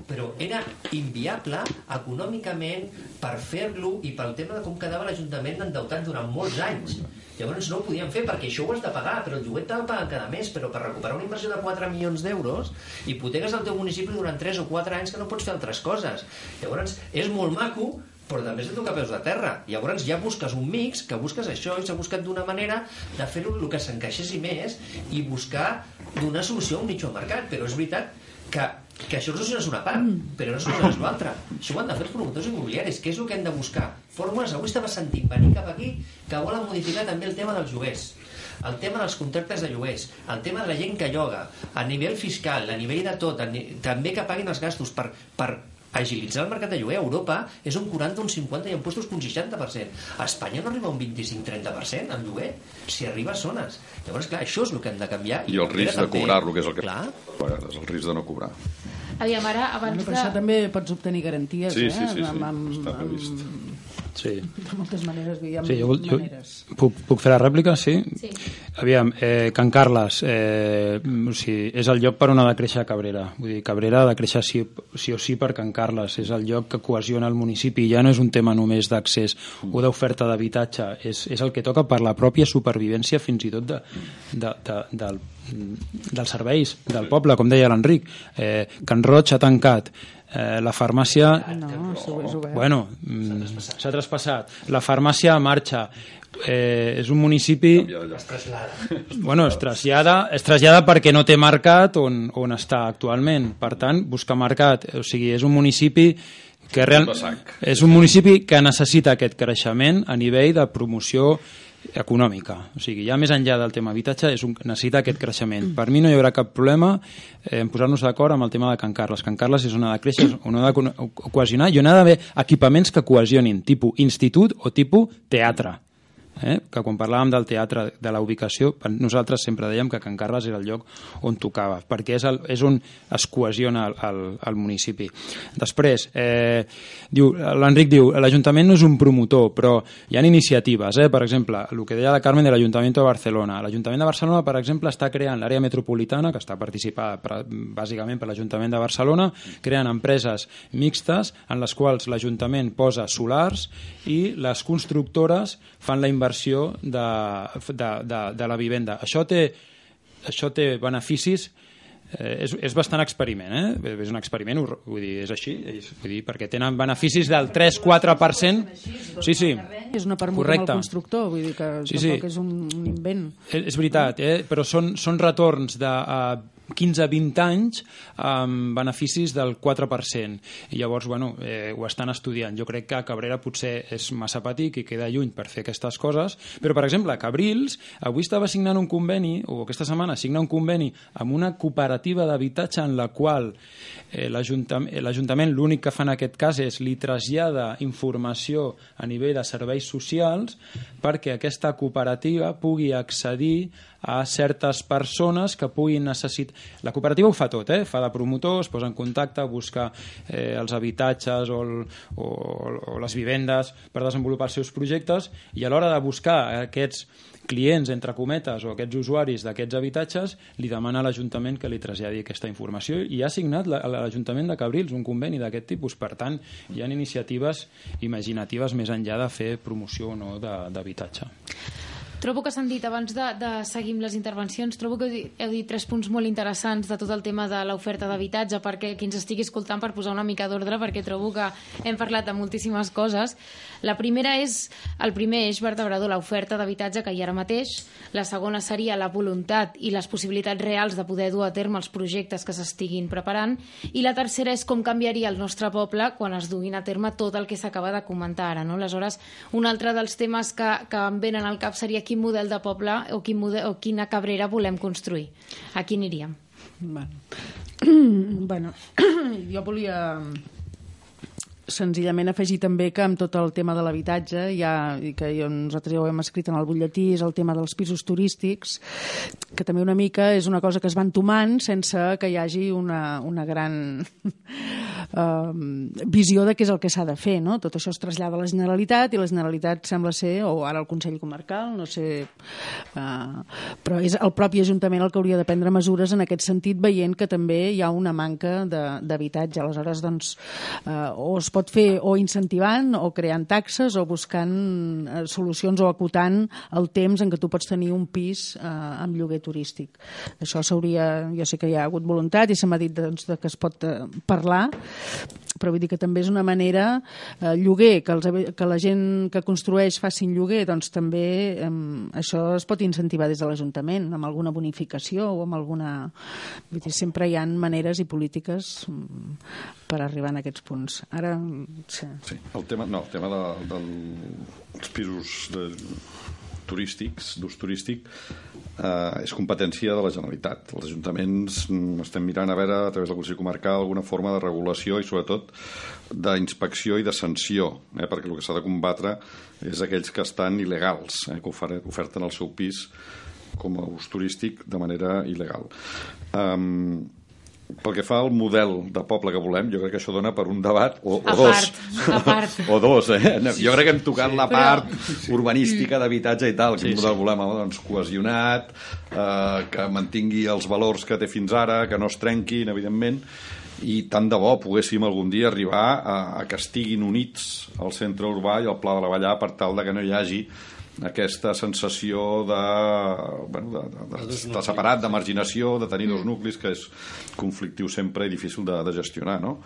Però era inviable econòmicament per fer-lo i pel tema de com quedava l'Ajuntament endeutat durant molts anys. Llavors no ho podien fer perquè això ho has de pagar, però el lloguer t'ha de cada mes, però per recuperar una inversió de 4 milions d'euros hipoteques al teu municipi durant 3 o 4 anys que no pots fer altres coses. Llavors és molt maco, però també has de tocar peus de terra. Llavors ja busques un mix, que busques això i s'ha buscat d'una manera de fer-ho el que s'encaixessi més i buscar donar solució a un de mercat. Però és veritat que, que això no és una part, però no és l'altra. Això ho han de fer els promotors immobiliaris, que és el que hem de buscar. Fórmules, avui estava sentint venir cap aquí que volen modificar també el tema dels lloguers el tema dels contractes de lloguers, el tema de la gent que lloga, a nivell fiscal, a nivell de tot, ni... també que paguin els gastos per, per agilitzar el mercat de lloguer a Europa és un 40, un 50 i en puestos un 60%. A Espanya no arriba un 25-30% al lloguer, si arriba a zones. Llavors, clar, això és el que hem de canviar. I el risc de també. cobrar-lo, que és el que... Clar. A vegades, el risc de no cobrar. Aviam, ara, abans Bueno, per de... això també pots obtenir garanties, Sí, eh? sí, sí, sí. Amb, amb, Està previst. Sí. de moltes maneres, vull dir, amb Sí, jo, jo, maneres. puc, puc fer la rèplica? Sí. Sí. Aviam, eh, Can Carles, eh, o sigui, és el lloc per on ha de créixer Cabrera. Vull dir, Cabrera ha de créixer sí, sí o sí per Can Carles. És el lloc que cohesiona el municipi. Ja no és un tema només d'accés o d'oferta d'habitatge. És, és el que toca per la pròpia supervivència fins i tot de, de, de, del, dels serveis del poble, com deia l'Enric. Eh, Can Roig ha tancat. Eh, la farmàcia No, obert. Bueno, mm, s'ha traspassat. La farmàcia marxa. Eh, és un municipi... Bueno, es trasllada, es trasllada perquè no té mercat on, on està actualment. Per tant, busca mercat. O sigui, és un municipi que real... és un municipi que necessita aquest creixement a nivell de promoció econòmica. O sigui, ja més enllà del tema habitatge, és un, necessita aquest creixement. Per mi no hi haurà cap problema eh, en posar-nos d'acord amb el tema de Can Carles. Can Carles és on ha de créixer, on ha de co- cohesionar, i on ha d'haver equipaments que cohesionin, tipus institut o tipus teatre. Eh? que quan parlàvem del teatre, de la ubicació, nosaltres sempre dèiem que Can Carles era el lloc on tocava, perquè és, el, és on es cohesiona el, el, el municipi. Després, eh, diu l'Enric diu, l'Ajuntament no és un promotor, però hi ha iniciatives, eh? per exemple, el que deia la Carmen de l'Ajuntament de Barcelona. L'Ajuntament de Barcelona, per exemple, està creant l'àrea metropolitana, que està participada per, bàsicament per l'Ajuntament de Barcelona, creant empreses mixtes en les quals l'Ajuntament posa solars i les constructores fan la inversió de, de, de, de la vivenda. Això té, això té beneficis Eh, és, és bastant experiment, eh? És un experiment, ho- vull dir, és així, és, vull dir, perquè tenen beneficis del 3-4%. Sí, sí. És una permuta amb Correcte. el constructor, vull dir que Sí, sí. és un, un invent. És, és veritat, eh? però són, són retorns de uh, 15-20 anys amb beneficis del 4%. I llavors, bueno, eh, ho estan estudiant. Jo crec que Cabrera potser és massa petit i queda lluny per fer aquestes coses, però, per exemple, Cabrils avui estava signant un conveni, o aquesta setmana signa un conveni amb una cooperativa d'habitatge en la qual eh, l'Ajuntament l'únic que fa en aquest cas és li trasllada informació a nivell de serveis socials perquè aquesta cooperativa pugui accedir a certes persones que puguin necessitar... La cooperativa ho fa tot, eh? fa de promotor, es posa en contacte, busca eh, els habitatges o, el, o, o les vivendes per desenvolupar els seus projectes i a l'hora de buscar aquests clients, entre cometes, o aquests usuaris d'aquests habitatges, li demana a l'Ajuntament que li traslladi aquesta informació i ha signat la- l'Ajuntament de Cabrils un conveni d'aquest tipus. Per tant, hi ha iniciatives imaginatives més enllà de fer promoció o no d'habitatge. Trobo que s'han dit, abans de, de seguir amb les intervencions, trobo que heu dit, tres punts molt interessants de tot el tema de l'oferta d'habitatge, perquè qui ens estigui escoltant per posar una mica d'ordre, perquè trobo que hem parlat de moltíssimes coses. La primera és el primer eix vertebrador, l'oferta d'habitatge que hi ha ara mateix. La segona seria la voluntat i les possibilitats reals de poder dur a terme els projectes que s'estiguin preparant. I la tercera és com canviaria el nostre poble quan es duguin a terme tot el que s'acaba de comentar ara. No? Aleshores, un altre dels temes que, que em venen al cap seria quin model de poble o, quin model, o quina cabrera volem construir. A quin aniríem? Bueno, bueno jo volia senzillament afegir també que amb tot el tema de l'habitatge ja, i que nosaltres ja ho hem escrit en el butlletí és el tema dels pisos turístics que també una mica és una cosa que es va entomant sense que hi hagi una, una gran eh, visió de què és el que s'ha de fer no? tot això es trasllada a la Generalitat i la Generalitat sembla ser, o ara el Consell Comarcal no sé eh, però és el propi Ajuntament el que hauria de prendre mesures en aquest sentit veient que també hi ha una manca d'habitatge aleshores doncs eh, o es pot fer o incentivant o creant taxes o buscant eh, solucions o acotant el temps en què tu pots tenir un pis eh, amb lloguer turístic. Això s'hauria, jo sé que hi ha hagut voluntat i se m'ha dit doncs, que es pot eh, parlar, però vull dir que també és una manera eh, lloguer, que, els, que la gent que construeix facin lloguer, doncs també eh, això es pot incentivar des de l'Ajuntament, amb alguna bonificació o amb alguna... Vull dir, sempre hi ha maneres i polítiques mm, per arribar a aquests punts. Ara, sí. Sí, el tema, no, el tema de, dels pisos de, turístics, d'ús turístic, eh, és competència de la Generalitat. Els ajuntaments mm, estem mirant a veure, a través del Consell Comarcal, alguna forma de regulació i, sobretot, d'inspecció i de sanció, eh, perquè el que s'ha de combatre és aquells que estan il·legals, eh, que oferten el seu pis com a ús turístic de manera il·legal. Um, pel que fa al model de poble que volem, jo crec que això dona per un debat, o, o A dos. part, a part. o dos, eh? Jo crec que hem tocat la Però- part urbanística d'habitatge i tal, quin model volem, home, doncs cohesionat, eh, que mantingui els valors que té fins ara, que no es trenquin, evidentment, i tant de bo poguéssim algun dia arribar a, a que estiguin units el centre urbà i el pla de la Vallà per tal de que no hi hagi aquesta sensació de, bueno, de, de, de, de separat, de marginació, de tenir dos nuclis, que és conflictiu sempre i difícil de, de gestionar, no?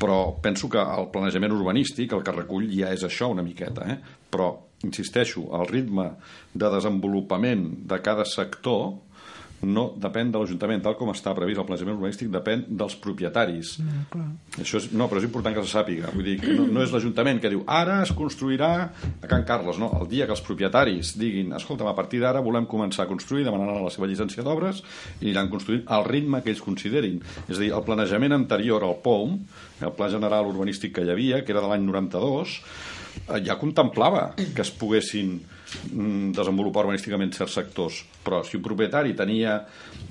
Però penso que el planejament urbanístic el que recull ja és això una miqueta, eh? Però, insisteixo, el ritme de desenvolupament de cada sector no depèn de l'Ajuntament, tal com està previst el planejament urbanístic, depèn dels propietaris. Mm, Això és, no, però és important que se sàpiga. Vull dir, que no, no és l'Ajuntament que diu ara es construirà a Can Carles, no. El dia que els propietaris diguin escolta, a partir d'ara volem començar a construir, demanaran la seva llicència d'obres i aniran construint al ritme que ells considerin. És a dir, el planejament anterior al POUM, el Pla General Urbanístic que hi havia, que era de l'any 92, eh, ja contemplava que es poguessin desenvolupar urbanísticament certs sectors. Però si un propietari tenia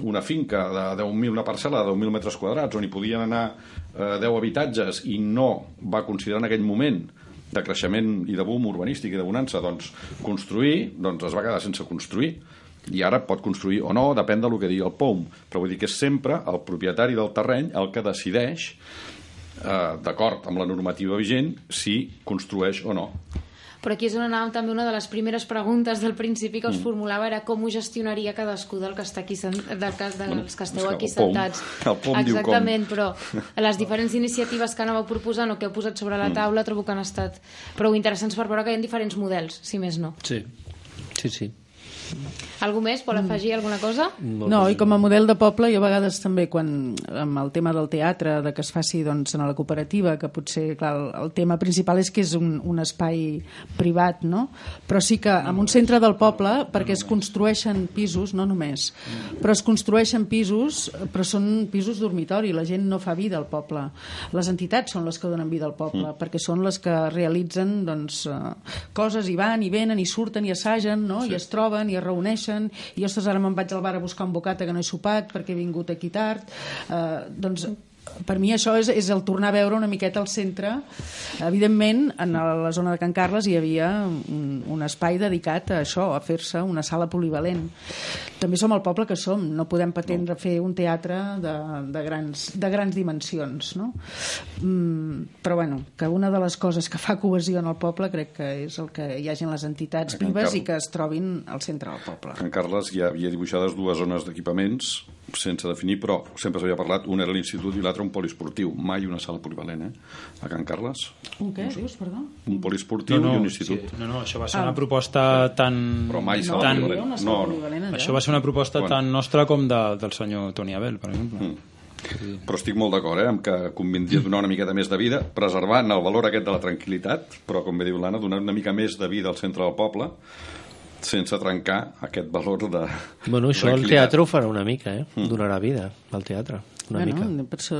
una finca de 10.000, una parcel·la de 10.000 metres quadrats on hi podien anar eh, 10 habitatges i no va considerar en aquell moment de creixement i de boom urbanístic i de bonança, doncs construir, doncs es va quedar sense construir i ara pot construir o no, depèn del que digui el POUM, però vull dir que és sempre el propietari del terreny el que decideix eh, d'acord amb la normativa vigent si construeix o no. Però aquí és on anàvem també una de les primeres preguntes del principi que us Mm. formulava era com ho gestionaria cadascú del que està aquí sen- del que, dels Bueno, que esteu aquí el POM- sentats. el POM diu com. Exactament, però les diferents iniciatives que anàveu proposant o que heu posat sobre la Mm. taula trobo que han estat prou interessants per veure que hi ha diferents models, si més no. Sí, sí, sí. Algú més vol afegir alguna cosa? No, i com a model de poble, jo a vegades també, quan amb el tema del teatre, de que es faci doncs, en la cooperativa, que potser, clar, el, el tema principal és que és un, un espai privat, no? Però sí que en un centre del poble, perquè es construeixen pisos, no només, però es construeixen pisos, però són pisos dormitori, la gent no fa vida al poble. Les entitats són les que donen vida al poble, perquè són les que realitzen doncs, eh, coses, i van, i venen, i surten, i assagen, no? i es troben, i es reuneixen, i ostres, ara me'n vaig al bar a buscar un bocata que no he sopat perquè he vingut aquí tard. Eh, doncs per mi això és, és el tornar a veure una miqueta al centre. Evidentment, en la zona de Can Carles hi havia un, un espai dedicat a això, a fer-se una sala polivalent. També som el poble que som, no podem pretendre fer un teatre de, de, grans, de grans dimensions, no? Mm, però bueno, que una de les coses que fa cohesió en el poble crec que és el que hi hagin les entitats vives Carles. i que es trobin al centre del poble. En Carles hi havia dibuixades dues zones d'equipaments sense definir, però sempre s'havia parlat, un era l'institut i l'altre un poliesportiu, mai una sala polivalent, eh? A Can Carles, Un què, dius, perdó? un poliesportiu i un institut. Sí, no, no, això va ser Ah. una proposta tan... Però mai No, sala tan... polivalent. No, no. polivalent allà. Això va ser una proposta Bueno. tan nostra com de, del senyor Toni Abel, per exemple. Mm. Però estic molt d'acord, eh, amb que convindria donar una miqueta més de vida, preservant el valor aquest de la tranquil·litat, però, com bé diu l'Anna, donar una mica més de vida al centre del poble, sense trencar aquest valor de Bueno, això el teatre ho farà una mica, eh? Donarà vida al teatre, una mica. bueno, per això...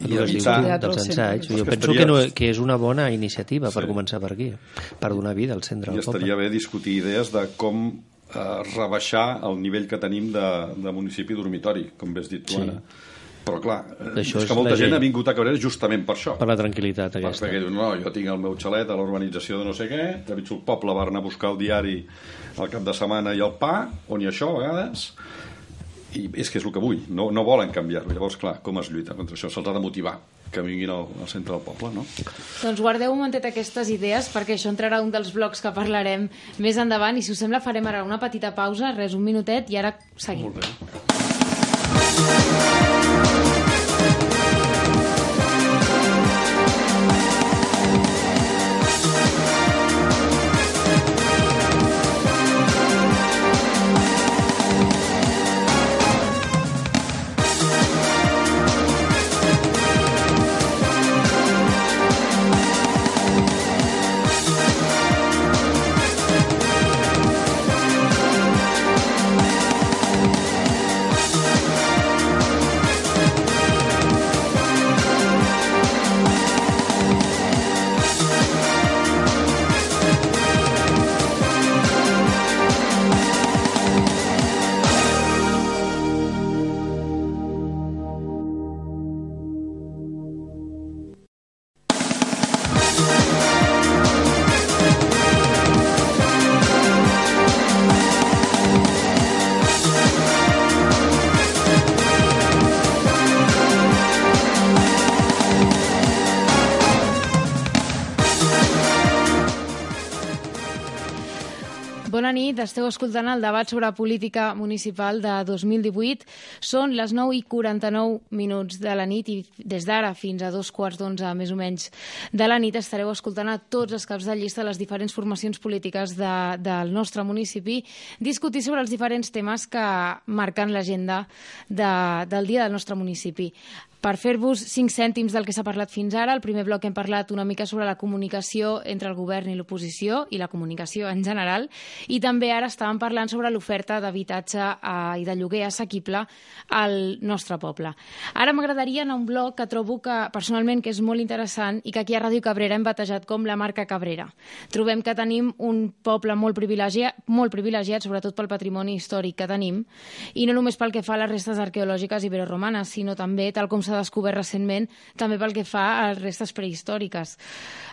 El diu evitar- Teatre dels ensaigs. Jo que penso estaria- que, no, que és una bona iniciativa per Sí. començar per aquí, per donar vida al centre I del poble. estaria bé discutir idees de com eh, rebaixar el nivell que tenim de, de municipi dormitori, com bé has dit tu, Sí. Anna. Però, clar, Això és és que molta gent gent. ha vingut a Cabrera justament per això. Per la tranquil·litat aquesta. Perquè diu, no, jo tinc el meu xalet a la urbanització de no sé què, trepitjo el poble, va anar a buscar el diari al cap de setmana i el pa, on hi ha això a vegades, i és que és el que vull, no, no volen canviar-ho. Llavors, clar, com es lluita contra això? Se'ls ha de motivar que vinguin al, al centre del poble, no? Doncs guardeu un momentet aquestes idees perquè això entrarà un dels blocs que parlarem més endavant i si us sembla farem ara una petita pausa, res, un minutet i ara seguim. Molt bé. Nit, esteu escoltant el debat sobre política municipal de 2018. Són les 9 i 49 minuts de la nit i des d'ara fins a dos quarts d'onze, més o menys, de la nit estareu escoltant a tots els caps de llista les diferents formacions polítiques de, del nostre municipi discutir sobre els diferents temes que marquen l'agenda de, del dia del nostre municipi. Per fer-vos cinc cèntims del que s'ha parlat fins ara, el primer bloc hem parlat una mica sobre la comunicació entre el govern i l'oposició i la comunicació en general, i també ara estàvem parlant sobre l'oferta d'habitatge eh, i de lloguer assequible al nostre poble. Ara m'agradaria anar a un bloc que trobo que personalment que és molt interessant i que aquí a Ràdio Cabrera hem batejat com la marca Cabrera. Trobem que tenim un poble molt privilegiat, molt privilegiat sobretot pel patrimoni històric que tenim, i no només pel que fa a les restes arqueològiques iberoromanes, sinó també, tal com s'ha descobert recentment, també pel que fa a restes prehistòriques.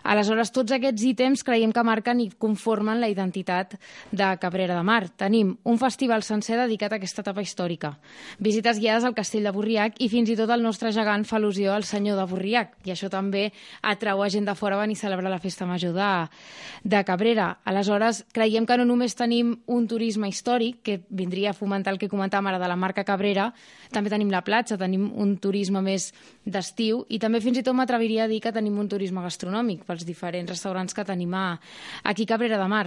Aleshores, tots aquests ítems creiem que marquen i conformen la identitat de Cabrera de Mar. Tenim un festival sencer dedicat a aquesta etapa històrica, visites guiades al castell de Borriac i fins i tot el nostre gegant fa al·lusió al senyor de Borriac, i això també atrau a gent de fora a venir a celebrar la festa major de, de Cabrera. Aleshores, creiem que no només tenim un turisme històric, que vindria a fomentar el que comentàvem ara de la marca Cabrera, també tenim la platja, tenim un turisme més d'estiu i també fins i tot m'atreviria a dir que tenim un turisme gastronòmic pels diferents restaurants que tenim a, aquí a Cabrera de Mar.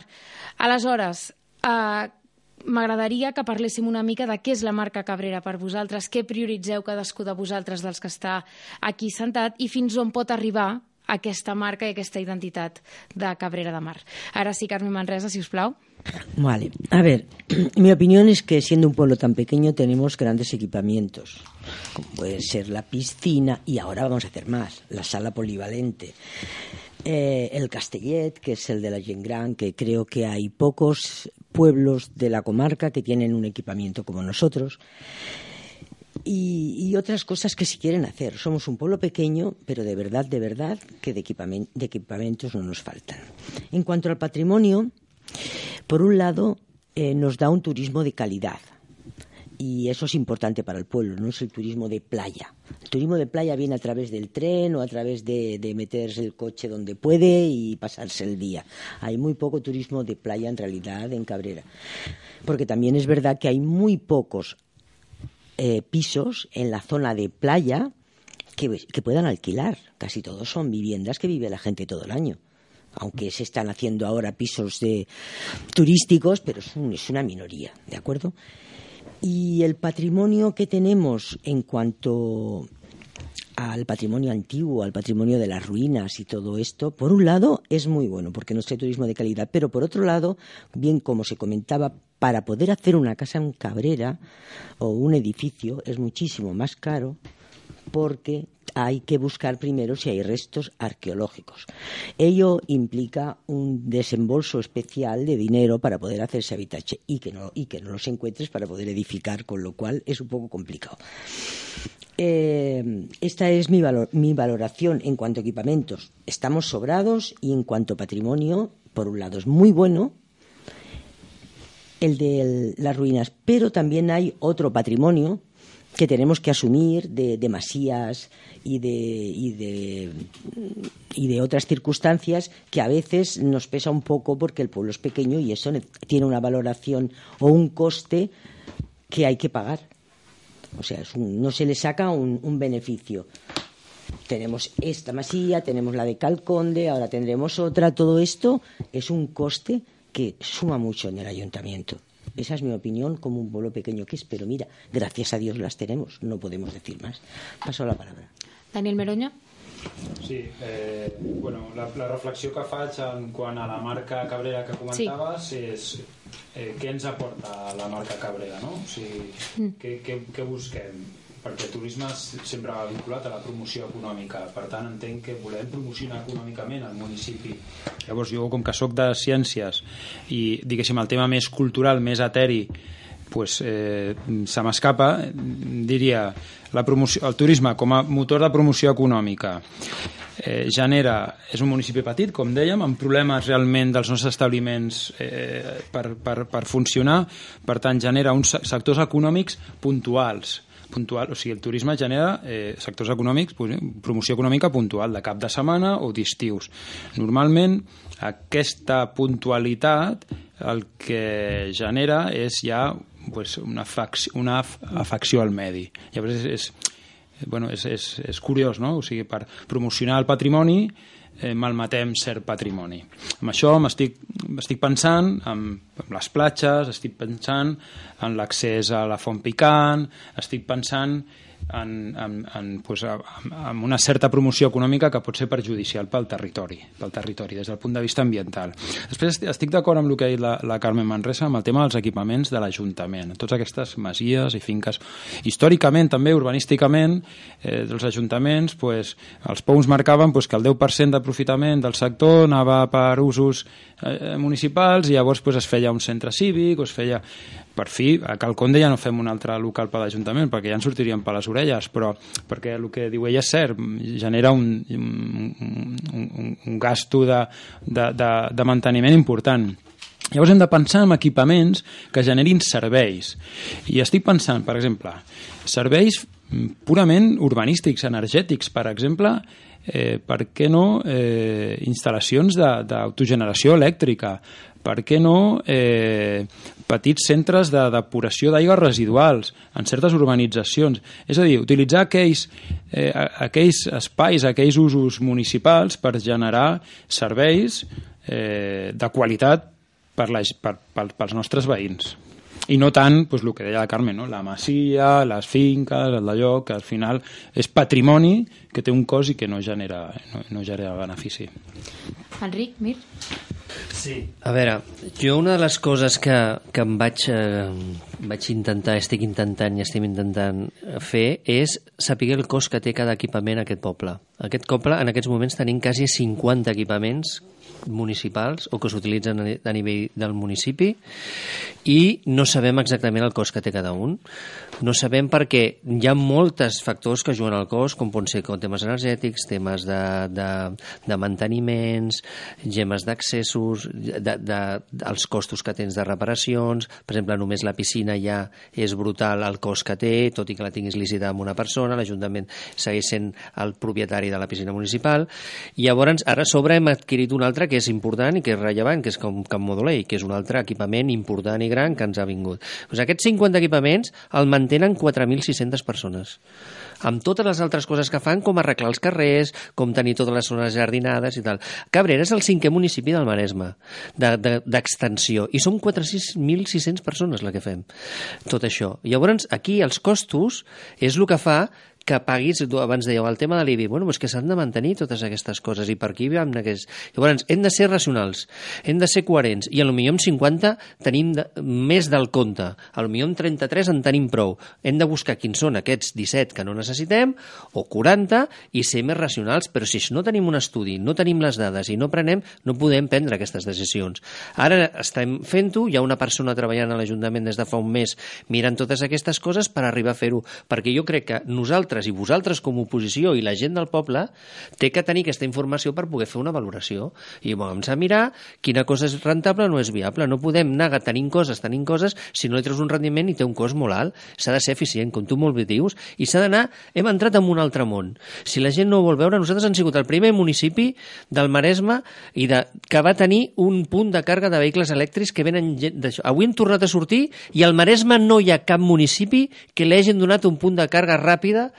Aleshores, eh, m'agradaria que parléssim una mica de què és la marca Cabrera per vosaltres, què prioritzeu cadascú de vosaltres dels que està aquí sentat i fins on pot arribar aquesta marca i aquesta identitat de Cabrera de Mar. Ara sí, Carmen Manresa, si us plau. Vale. A ver, mi opinión es que siendo un pueblo tan pequeño tenemos grandes equipamientos, como puede ser la piscina y ahora vamos a hacer más, la sala polivalente. Eh, el Castellet, que es el de la Gent Gran, que creo que hay pocos pueblos de la comarca que tienen un equipamiento como nosotros. Y, otras cosas que se quieren hacer. Somos un pueblo pequeño, pero de verdad, de verdad, que de, equipament de equipamientos no nos faltan. En cuanto al patrimonio, por un lado, eh, nos da un turismo de calidad. Y eso es importante para el pueblo, no es el turismo de playa. El turismo de playa viene a través del tren o a través de, meterse el coche donde puede y pasarse el día. Hay muy poco turismo de playa en realidad en Cabrera. Porque también es verdad que hay muy pocos eh, pisos en la zona de playa que, que, puedan alquilar. Casi todos son viviendas que vive la gente todo el año. Aunque se están haciendo ahora pisos de, turísticos, pero es, un, es una minoría, ¿de acuerdo? Y el patrimonio que tenemos en cuanto al patrimonio antiguo, al patrimonio de las ruinas y todo esto, por un lado es muy bueno porque no es turismo de calidad, pero por otro lado, bien como se comentaba, para poder hacer una casa en Cabrera o un edificio es muchísimo más caro porque hay que buscar primero si hay restos arqueológicos. Ello implica un desembolso especial de dinero para poder hacerse habitache y que no, y que no los encuentres para poder edificar, con lo cual es un poco complicado. Eh, esta es mi, mi valoración en cuanto a equipamientos. Estamos sobrados y en cuanto a patrimonio, por un lado es muy bueno, el de las ruinas, pero también hay otro patrimonio que tenemos que asumir de, masías y de, y, de, y de otras circunstancias que a veces nos pesa un poco porque el pueblo es pequeño y eso tiene una valoración o un coste que hay que pagar. O sea, es un, no se le saca un, un beneficio. Tenemos esta masía, tenemos la de Calconde, ahora tendremos otra. Todo esto es un coste que suma mucho en el ayuntamiento. Esa es mi opinión como un pueblo pequeño que es, pero mira, gracias a Dios las tenemos, no podemos decir más. Paso la palabra. Daniel Meroña. Sí, eh, bueno, la, la reflexió que faig en quant a la marca Cabrera que comentaves sí. és eh, què ens aporta la marca Cabrera, no? O sigui, mm. què, què, què busquem? Perquè el turisme sempre va vinculat a la promoció econòmica. Per tant entenc que volem promocionar econòmicament el municipi. Llavors jo com que sóc de ciències i diguéssim el tema més cultural, més eteri pues, eh, se m'escapa diria la promoció, el turisme com a motor de promoció econòmica eh, genera, és un municipi petit, com dèiem, amb problemes realment dels nostres establiments eh, per, per, per funcionar, per tant genera uns sectors econòmics puntuals puntual, o sigui, el turisme genera eh, sectors econòmics, promoció econòmica puntual, de cap de setmana o d'estius. Normalment, aquesta puntualitat el que genera és ja pues, una, afecció, una afecció al medi. Llavors és, és, bueno, és, és, és curiós, no? O sigui, per promocionar el patrimoni eh, malmetem cert patrimoni. Amb això m'estic estic pensant en, en les platges, estic pensant en l'accés a la font picant, estic pensant en, en, en, en, en una certa promoció econòmica que pot ser perjudicial pel territori, pel territori des del punt de vista ambiental. Després estic d'acord amb el que ha dit la, la Carmen Manresa amb el tema dels equipaments de l'Ajuntament. Totes aquestes masies i finques. Històricament, també, urbanísticament, eh, dels ajuntaments, pues, els POUs marcaven pues, que el 10% d'aprofitament del sector anava per usos eh, municipals i llavors pues, es feia un centre cívic o es feia per fi, a Calconde ja no fem un altre local per l'Ajuntament, perquè ja ens sortiríem per les orelles, però perquè el que diu ella és cert, genera un, un, un, un gasto de, de, de, de manteniment important. Llavors hem de pensar en equipaments que generin serveis. I estic pensant, per exemple, serveis purament urbanístics, energètics, per exemple, eh, per què no eh, instal·lacions d'autogeneració elèctrica, per què no eh, petits centres de depuració d'aigües residuals en certes urbanitzacions. És a dir, utilitzar aquells, eh, aquells espais, aquells usos municipals per generar serveis eh, de qualitat per la, per, per, pels nostres veïns i no tant pues, el que deia la Carme, no? la masia, les finques, el d'allò, que al final és patrimoni que té un cost i que no genera, no, no genera benefici. Enric, Mir? Sí. A veure, jo una de les coses que, que em vaig, eh, vaig intentar, estic intentant i estem intentant fer és saber el cost que té cada equipament aquest poble. Aquest poble, en aquests moments, tenim quasi 50 equipaments municipals o que s'utilitzen a nivell del municipi i no sabem exactament el cost que té cada un. No sabem perquè hi ha molts factors que juguen al cost, com poden ser com temes energètics, temes de, de, de manteniments, gemes d'accessos, de, de, els costos que tens de reparacions. Per exemple, només la piscina ja és brutal el cost que té, tot i que la tinguis licitada amb una persona, l'Ajuntament segueix sent el propietari de la piscina municipal. I llavors, ara a sobre hem adquirit un altre que és important i que és rellevant, que és com Camp Modulei, que és un altre equipament important i gran que ens ha vingut. Pues aquests 50 equipaments el mantenen 4.600 persones amb totes les altres coses que fan, com arreglar els carrers, com tenir totes les zones jardinades i tal. Cabrera és el cinquè municipi del Maresme, d'extensió, de, de, i som 4.600 persones la que fem tot això. Llavors, aquí els costos és el que fa que paguis, abans dèieu, el tema de l'IBI, bueno, és que s'han de mantenir totes aquestes coses. I per aquí vam aquest... Llavors, hem de ser racionals, hem de ser coherents i potser amb 50 tenim de, més del compte, potser amb 33 en tenim prou. Hem de buscar quins són aquests 17 que no necessitem o 40 i ser més racionals, però si no tenim un estudi, no tenim les dades i no prenem, no podem prendre aquestes decisions. Ara estem fent-ho, hi ha una persona treballant a l'Ajuntament des de fa un mes mirant totes aquestes coses per arribar a fer-ho, perquè jo crec que nosaltres nosaltres i vosaltres com a oposició i la gent del poble té que tenir aquesta informació per poder fer una valoració. I vam a mirar quina cosa és rentable o no és viable. No podem anar tenint coses, tenint coses, si no li treus un rendiment i té un cost molt alt. S'ha de ser eficient, com tu molt bé dius, i s'ha d'anar... Hem entrat en un altre món. Si la gent no ho vol veure, nosaltres hem sigut el primer municipi del Maresme i de, que va tenir un punt de càrrega de vehicles elèctrics que venen d'això. Avui hem tornat a sortir i al Maresme no hi ha cap municipi que li hagin donat un punt de càrrega ràpida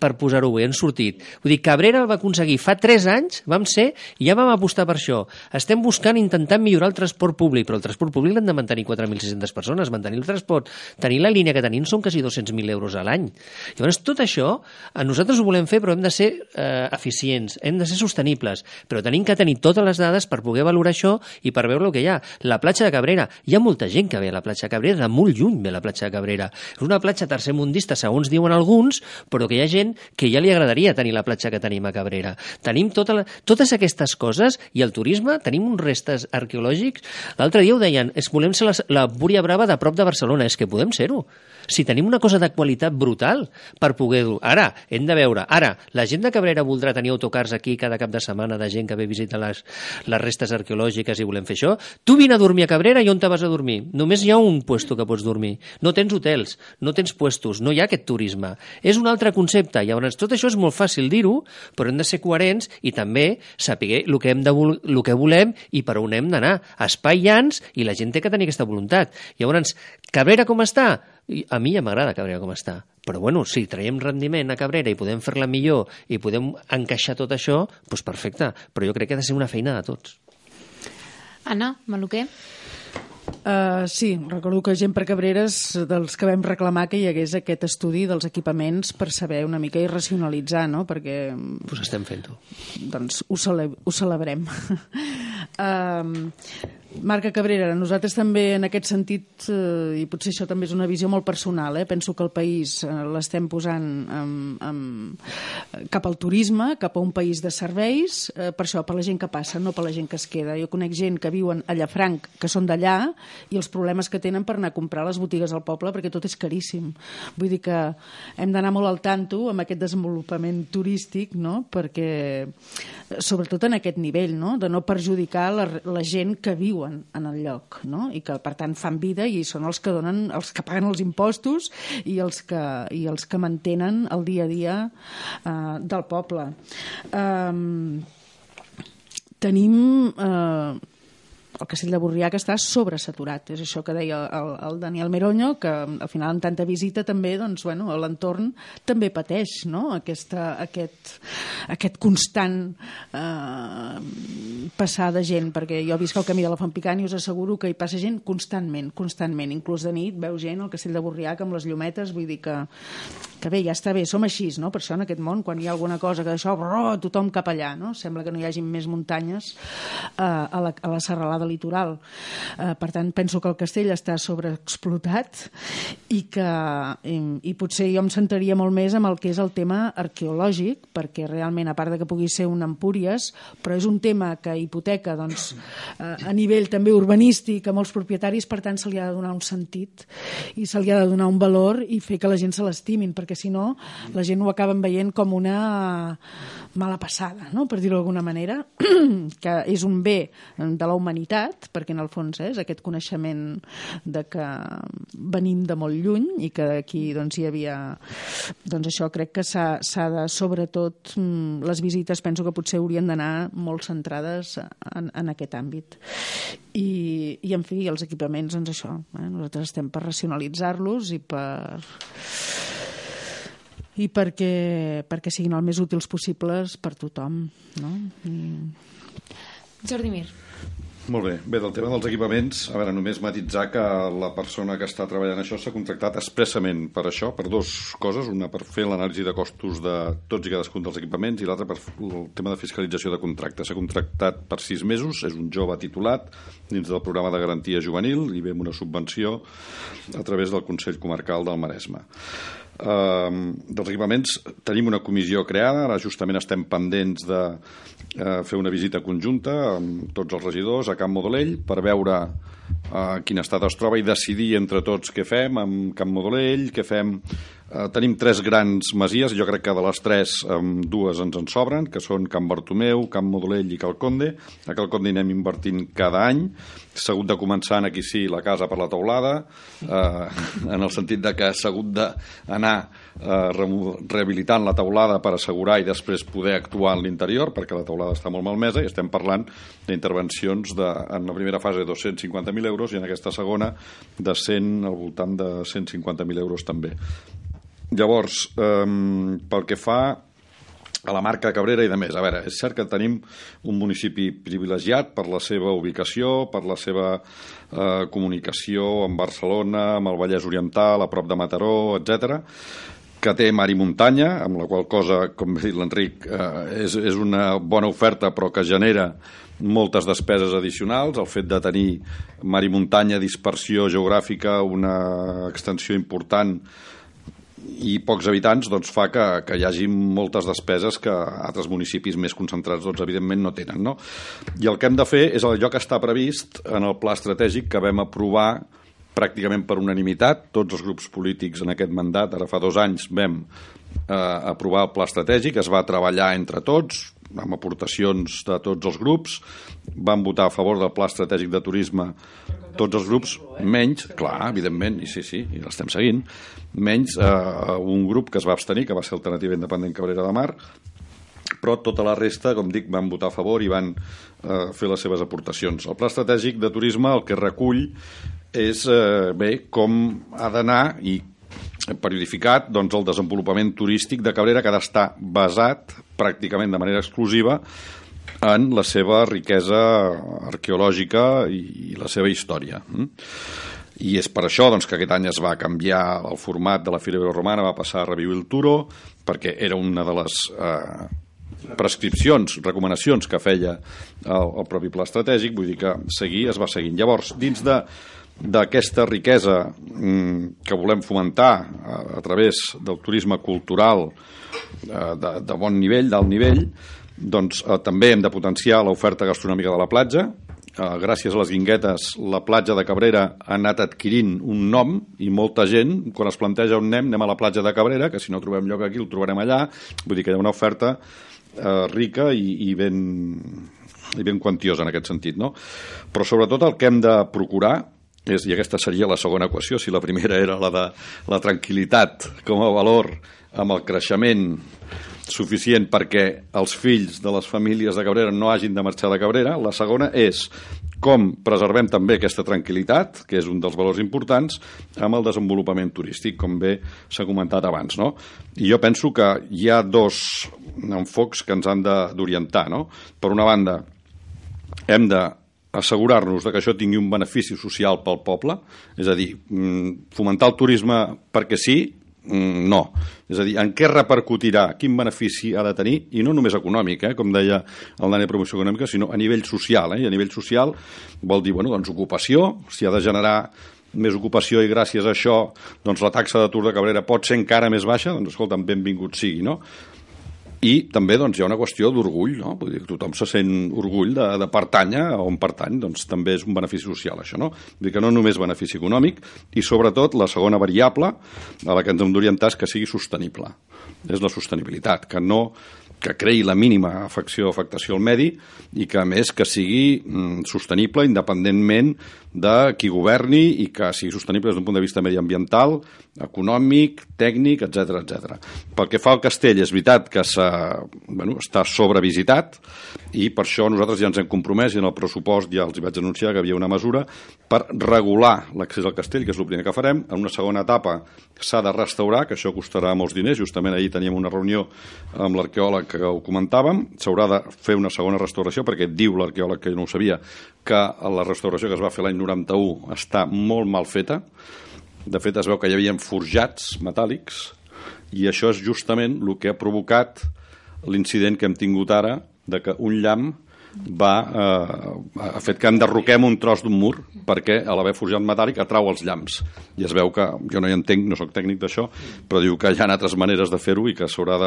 per posar-ho bé, han sortit. Vull dir, Cabrera el va aconseguir fa 3 anys, vam ser, i ja vam apostar per això. Estem buscant, intentant millorar el transport públic, però el transport públic l'han de mantenir 4.600 persones, mantenir el transport, tenir la línia que tenim són quasi 200.000 euros a l'any. Llavors, tot això, a nosaltres ho volem fer, però hem de ser eh, eficients, hem de ser sostenibles, però tenim que tenir totes les dades per poder valorar això i per veure el que hi ha. La platja de Cabrera, hi ha molta gent que ve a la platja de Cabrera, de molt lluny ve la platja de Cabrera. És una platja tercermundista, segons diuen alguns, però que hi ha gent gent que ja li agradaria tenir la platja que tenim a Cabrera. Tenim tota la, totes aquestes coses i el turisme, tenim uns restes arqueològics. L'altre dia ho deien, es volem ser la, la Búria Brava de prop de Barcelona. És que podem ser-ho si tenim una cosa de qualitat brutal per poder-ho. Ara, hem de veure. Ara, la gent de Cabrera voldrà tenir autocars aquí cada cap de setmana de gent que ve a visitar les, les restes arqueològiques i volem fer això. Tu vine a dormir a Cabrera i on te vas a dormir? Només hi ha un puesto que pots dormir. No tens hotels, no tens puestos, no hi ha aquest turisme. És un altre concepte producte. Llavors, tot això és molt fàcil dir-ho, però hem de ser coherents i també saber el que, hem de, el que volem i per on hem d'anar. Espai llans i la gent té que tenir aquesta voluntat. Llavors, Cabrera com està? A mi ja m'agrada Cabrera com està. Però bueno, si traiem rendiment a Cabrera i podem fer-la millor i podem encaixar tot això, doncs perfecte. Però jo crec que ha de ser una feina de tots. Anna, Maluquer? Uh, sí, recordo que gent per Cabreres dels que vam reclamar que hi hagués aquest estudi dels equipaments per saber una mica i racionalitzar, no? Perquè... Pues estem fent-ho. Doncs ho, cele ho celebrem. uh, Marca Cabrera, nosaltres també en aquest sentit, eh, i potser això també és una visió molt personal, eh, penso que el país eh, l'estem posant amb, amb, cap al turisme, cap a un país de serveis, eh, per això, per la gent que passa, no per la gent que es queda. Jo conec gent que viuen a Llafranc, que són d'allà, i els problemes que tenen per anar a comprar les botigues al poble, perquè tot és caríssim. Vull dir que hem d'anar molt al tanto amb aquest desenvolupament turístic, no? perquè, sobretot en aquest nivell, no? de no perjudicar la, la gent que viu viuen en el lloc, no? i que per tant fan vida i són els que donen, els que paguen els impostos i els que, i els que mantenen el dia a dia eh, del poble. Eh, tenim eh, el castell de Borrià que està sobresaturat. És això que deia el, el Daniel Meroño, que al final en tanta visita també, doncs, bueno, l'entorn també pateix no? Aquesta, aquest, aquest constant eh, passar de gent, perquè jo visc el camí de la Fampicant i us asseguro que hi passa gent constantment, constantment. Inclús de nit veu gent al castell de Borriac amb les llumetes, vull dir que, que bé, ja està bé, som així, no? Per això en aquest món, quan hi ha alguna cosa que d'això, tothom cap allà, no? Sembla que no hi hagi més muntanyes eh, a, la, a la serralada litoral. Eh, per tant, penso que el castell està sobreexplotat i que i, i potser jo em sentaria molt més amb el que és el tema arqueològic, perquè realment, a part de que pugui ser un Empúries, però és un tema que hipoteca doncs, eh, a nivell també urbanístic a molts propietaris, per tant se li ha de donar un sentit i se li ha de donar un valor i fer que la gent se l'estimin, perquè si no la gent ho acaben veient com una mala passada, no? per dir-ho d'alguna manera, que és un bé de la humanitat, perquè en el fons eh, és aquest coneixement de que venim de molt lluny i que aquí doncs, hi havia... Doncs això crec que s'ha de, sobretot, mm, les visites penso que potser haurien d'anar molt centrades en, en aquest àmbit. I, i en fi, els equipaments, doncs això, eh? nosaltres estem per racionalitzar-los i per i perquè, perquè siguin el més útils possibles per tothom. No? I... Jordi Mir. Molt bé. Bé, del tema dels equipaments, a veure, només matitzar que la persona que està treballant això s'ha contractat expressament per això, per dues coses. Una per fer l'anàlisi de costos de tots i cadascun dels equipaments i l'altra per el tema de fiscalització de contracte. S'ha contractat per sis mesos, és un jove titulat dins del programa de garantia juvenil i ve amb una subvenció a través del Consell Comarcal del Maresme. Uh, dels equipaments tenim una comissió creada, ara justament estem pendents de uh, fer una visita conjunta amb tots els regidors a Camp Modolell per veure uh, quin estat es troba i decidir entre tots què fem amb Camp Modolell, què fem Eh, tenim tres grans masies, jo crec que de les tres um, dues ens en sobren, que són Can Bartomeu, Can Modolell i Calconde. A Calconde anem invertint cada any. S'ha hagut de començar aquí sí la casa per la teulada, eh, en el sentit de que s'ha hagut d'anar eh, rehabilitant la teulada per assegurar i després poder actuar en l'interior, perquè la teulada està molt malmesa i estem parlant d'intervencions en la primera fase de 250.000 euros i en aquesta segona de 100, al voltant de 150.000 euros també. Llavors, eh, pel que fa a la marca Cabrera i de més. A veure, és cert que tenim un municipi privilegiat per la seva ubicació, per la seva eh, comunicació amb Barcelona, amb el Vallès Oriental, a prop de Mataró, etc que té mar i muntanya, amb la qual cosa, com ha dit l'Enric, eh, és, és una bona oferta però que genera moltes despeses addicionals, el fet de tenir mar i muntanya, dispersió geogràfica, una extensió important i pocs habitants doncs, fa que, que hi hagi moltes despeses que altres municipis més concentrats doncs, evidentment no tenen. No? I el que hem de fer és allò que està previst en el pla estratègic que vam aprovar pràcticament per unanimitat, tots els grups polítics en aquest mandat, ara fa dos anys vam eh, aprovar el pla estratègic, es va treballar entre tots, amb aportacions de tots els grups, van votar a favor del pla estratègic de turisme tots els grups, menys, clar, evidentment, i sí, sí, i l'estem seguint, menys eh, un grup que es va abstenir, que va ser Alternativa Independent Cabrera de Mar, però tota la resta, com dic, van votar a favor i van eh, fer les seves aportacions. El pla estratègic de turisme el que recull és eh, bé com ha d'anar i periodificat doncs, el desenvolupament turístic de Cabrera que ha d'estar basat pràcticament de manera exclusiva en la seva riquesa arqueològica i, la seva història. Mm? I és per això doncs, que aquest any es va canviar el format de la Fira Romana, va passar a Reviu el Turo, perquè era una de les eh, prescripcions, recomanacions que feia el, el propi pla estratègic, vull dir que seguir es va seguint. Llavors, dins de d'aquesta riquesa mm, que volem fomentar a, a través del turisme cultural eh, de, de bon nivell, d'alt nivell, doncs eh, també hem de potenciar l'oferta gastronòmica de la platja. Eh, gràcies a les guinguetes, la platja de Cabrera ha anat adquirint un nom i molta gent, quan es planteja on anem, anem a la platja de Cabrera, que si no trobem lloc aquí el trobarem allà. Vull dir que hi ha una oferta eh, rica i, i ben i ben quantiosa en aquest sentit, no? Però sobretot el que hem de procurar és, i aquesta seria la segona equació, si la primera era la de la tranquil·litat com a valor amb el creixement suficient perquè els fills de les famílies de Cabrera no hagin de marxar de Cabrera. La segona és com preservem també aquesta tranquil·litat, que és un dels valors importants, amb el desenvolupament turístic, com bé s'ha comentat abans. No? I jo penso que hi ha dos enfocs que ens han d'orientar. No? Per una banda, hem de assegurar-nos que això tingui un benefici social pel poble, és a dir, mm, fomentar el turisme perquè sí, Mm, no. És a dir, en què repercutirà, quin benefici ha de tenir, i no només econòmic, eh, com deia el Dani de Promoció Econòmica, sinó a nivell social. Eh? I a nivell social vol dir, bueno, doncs ocupació, si ha de generar més ocupació i gràcies a això doncs la taxa d'atur de Cabrera pot ser encara més baixa, doncs escolta'm, benvingut sigui, no? I també doncs, hi ha una qüestió d'orgull, no? Vull dir, tothom se sent orgull de, de pertànyer a on pertany, doncs també és un benefici social, això, no? Vull dir que no només benefici econòmic, i sobretot la segona variable a la que ens hem d'orientar és que sigui sostenible. És la sostenibilitat, que no que creï la mínima afecció o afectació al medi i que, a més, que sigui mm, sostenible independentment de qui governi i que sigui sostenible des d'un punt de vista mediambiental, econòmic, tècnic, etc etc. Pel que fa al castell, és veritat que bueno, està sobrevisitat i per això nosaltres ja ens hem compromès i en el pressupost ja els hi vaig anunciar que havia una mesura per regular l'accés al castell, que és el primer que farem. En una segona etapa s'ha de restaurar, que això costarà molts diners. Justament ahir teníem una reunió amb l'arqueòleg que ho comentàvem. S'haurà de fer una segona restauració, perquè diu l'arqueòleg, que jo no ho sabia, que la restauració que es va fer l'any 91 està molt mal feta. De fet, es veu que hi havia forjats metàl·lics i això és justament el que ha provocat l'incident que hem tingut ara de que un llamp va, eh, ha fet que enderroquem un tros d'un mur perquè a l'haver forjat metàl·lic atrau els llamps i es veu que, jo no hi entenc, no sóc tècnic d'això però diu que hi ha altres maneres de fer-ho i que s'haurà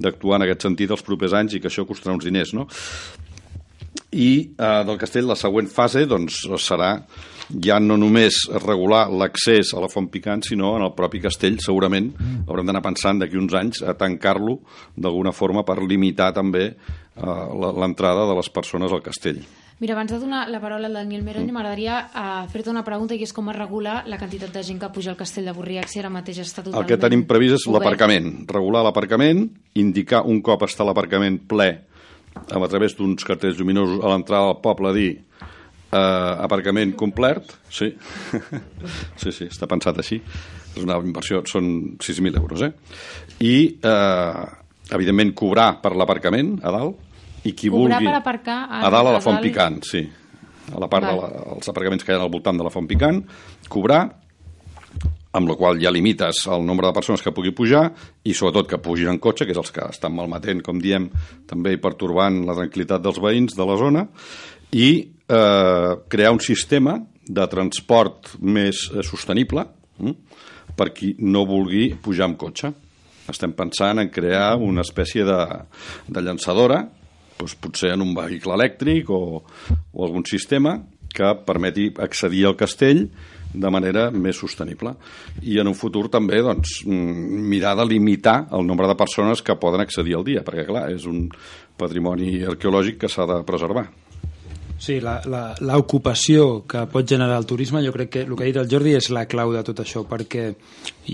d'actuar en aquest sentit els propers anys i que això costarà uns diners no? i eh, del castell la següent fase doncs, serà ja no només regular l'accés a la font picant, sinó en el propi castell segurament haurem d'anar pensant d'aquí uns anys a tancar-lo d'alguna forma per limitar també l'entrada de les persones al castell. Mira, abans de donar la paraula al Daniel Meroño, mm. m'agradaria uh, fer-te una pregunta i és com es regula la quantitat de gent que puja al castell de Borriac si ara mateix està totalment El que tenim previst és l'aparcament, regular l'aparcament, indicar un cop està l'aparcament ple a través d'uns cartells lluminosos a l'entrada del poble dir eh, aparcament complet, sí. sí, sí, està pensat així. És una inversió, són 6.000 euros, eh? I, eh, evidentment, cobrar per l'aparcament a dalt, i qui cobrar vulgui... per aparcar a, a dalt a la font picant, sí. A la part dels de aparcaments que hi ha al voltant de la font picant, cobrar, amb la qual ja limites el nombre de persones que pugui pujar i sobretot que pugin en cotxe, que és els que estan malmetent, com diem, també pertorbant la tranquil·litat dels veïns de la zona, i eh, crear un sistema de transport més eh, sostenible hm, per qui no vulgui pujar amb cotxe. Estem pensant en crear una espècie de, de llançadora, doncs potser en un vehicle elèctric o, o algun sistema que permeti accedir al castell de manera més sostenible. I en un futur també doncs, mm, mirar de limitar el nombre de persones que poden accedir al dia, perquè clar, és un patrimoni arqueològic que s'ha de preservar. Sí, l'ocupació que pot generar el turisme, jo crec que el que ha dit el Jordi és la clau de tot això, perquè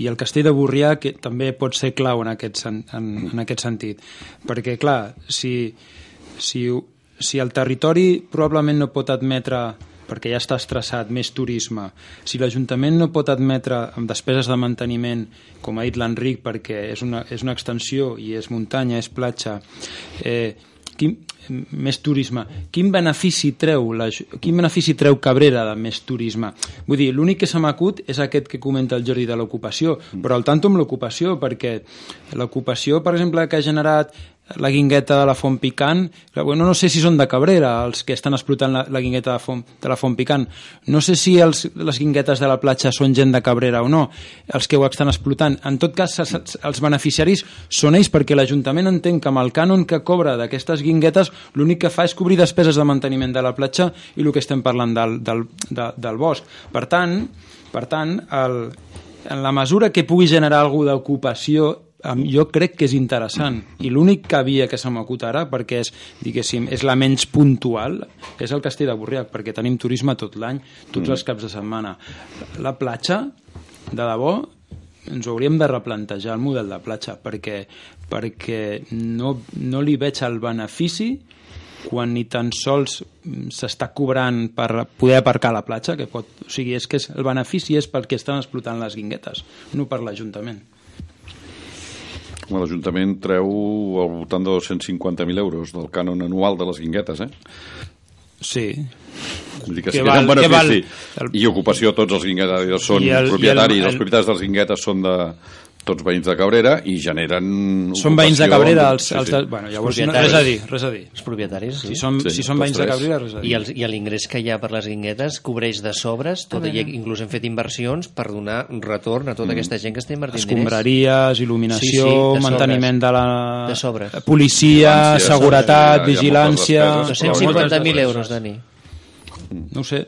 i el castell de Borrià que també pot ser clau en aquest, en, en aquest sentit, perquè clar, si, si, si el territori probablement no pot admetre perquè ja està estressat, més turisme. Si l'Ajuntament no pot admetre amb despeses de manteniment, com ha dit l'Enric, perquè és una, és una extensió i és muntanya, és platja, eh, quin, més turisme. Quin benefici treu la, quin benefici treu Cabrera de més turisme? Vull dir, l'únic que se m'acut és aquest que comenta el Jordi de l'ocupació, però al tanto amb l'ocupació, perquè l'ocupació, per exemple, que ha generat la guingueta de la font picant, bueno, no sé si són de Cabrera els que estan explotant la, la guingueta de, font, de la font picant, no sé si els, les guinguetes de la platja són gent de Cabrera o no, els que ho estan explotant. En tot cas, els beneficiaris són ells perquè l'Ajuntament entén que amb el cànon que cobra d'aquestes guinguetes l'únic que fa és cobrir despeses de manteniment de la platja i el que estem parlant del, del, de, del bosc. Per tant, per tant el, en la mesura que pugui generar alguna d'ocupació jo crec que és interessant i l'únic que havia que se m'acut ara perquè és, diguéssim, és la menys puntual és el castell de Borriac perquè tenim turisme tot l'any, tots mm. els caps de setmana la platja, de debò ens hauríem de replantejar el model de platja perquè, perquè no, no li veig el benefici quan ni tan sols s'està cobrant per poder aparcar a la platja, que pot, o sigui, és que és, el benefici és perquè estan explotant les guinguetes, no per l'Ajuntament. L'Ajuntament treu al voltant de 250.000 euros del cànon anual de les guinguetes, eh? Sí. Vull dir que, que sí val, és un benefici. El... I ocupació, tots els guinguetaris són el, propietaris, el, el... els propietaris de les guinguetes són de, tots veïns de Cabrera i generen Són veïns de Cabrera els, els de, bueno, llavors no, res a dir, res a dir. Els propietaris, sí. Si són, sí, si són veïns de Cabrera, res a dir. I, i l'ingrés que hi ha per les guinguetes cobreix de sobres, tot i inclús hem fet inversions per donar retorn a tota mm. aquesta gent que està invertint Escombraries, il·luminació, sí, sí, de manteniment de la de sobres. policia, vigilància, seguretat, sí, vigilància... 250.000 euros, Dani. No ho sé.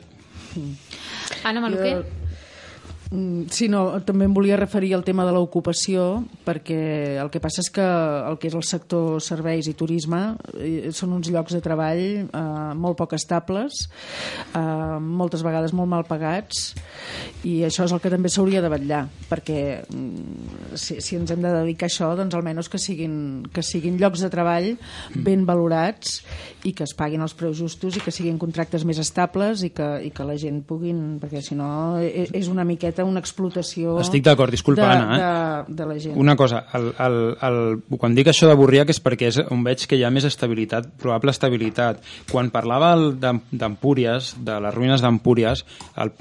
Anna Maluquer? Mm, sí, no, també em volia referir al tema de l'ocupació, perquè el que passa és que el que és el sector serveis i turisme eh, són uns llocs de treball eh, molt poc estables, eh, moltes vegades molt mal pagats, i això és el que també s'hauria de vetllar, perquè mm, si, si ens hem de dedicar a això, doncs almenys que siguin, que siguin llocs de treball ben valorats i que es paguin els preus justos i que siguin contractes més estables i que, i que la gent puguin... perquè si no e, és una miqueta una explotació Estic d'acord, disculpa, de, Anna. Eh? De, de la gent. Una cosa, el, el, el, quan dic això de Borriac és perquè és on veig que hi ha més estabilitat, probable estabilitat. Quan parlava d'Empúries, de les ruïnes d'Empúries,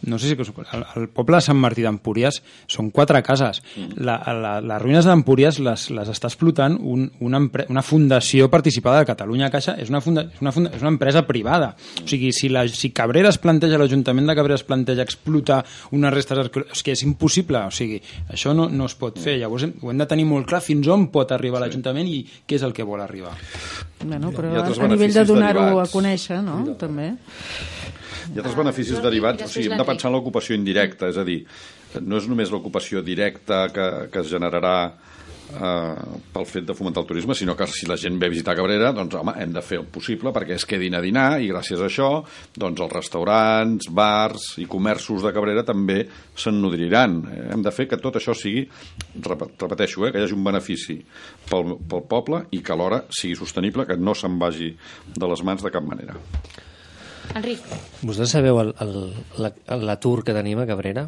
no sé si el, el poble de Sant Martí d'Empúries són quatre cases. La, la, les ruïnes d'Empúries les, les està explotant un, una, una fundació participada de Catalunya Caixa, és una, funda, és una, funda, és una empresa privada. O sigui, si, la, si Cabrera es planteja, l'Ajuntament de Cabrera es planteja explotar unes restes és que és impossible, o sigui, això no, no es pot fer, llavors hem, ho hem de tenir molt clar fins on pot arribar sí. l'Ajuntament i què és el que vol arribar. Bueno, però a, a nivell de donar-ho a conèixer, no?, I també. Hi ha altres beneficis ah, derivats, o sigui, hem de pensar en l'ocupació indirecta, és a dir, no és només l'ocupació directa que, que es generarà eh, pel fet de fomentar el turisme, sinó que si la gent ve a visitar Cabrera, doncs home, hem de fer el possible perquè es quedin a dinar i gràcies a això doncs els restaurants, bars i comerços de Cabrera també se'n nodriran. Eh, hem de fer que tot això sigui, repeteixo, eh, que hi hagi un benefici pel, pel poble i que alhora sigui sostenible, que no se'n vagi de les mans de cap manera. Enric. Vosaltres sabeu l'atur que tenim a Cabrera?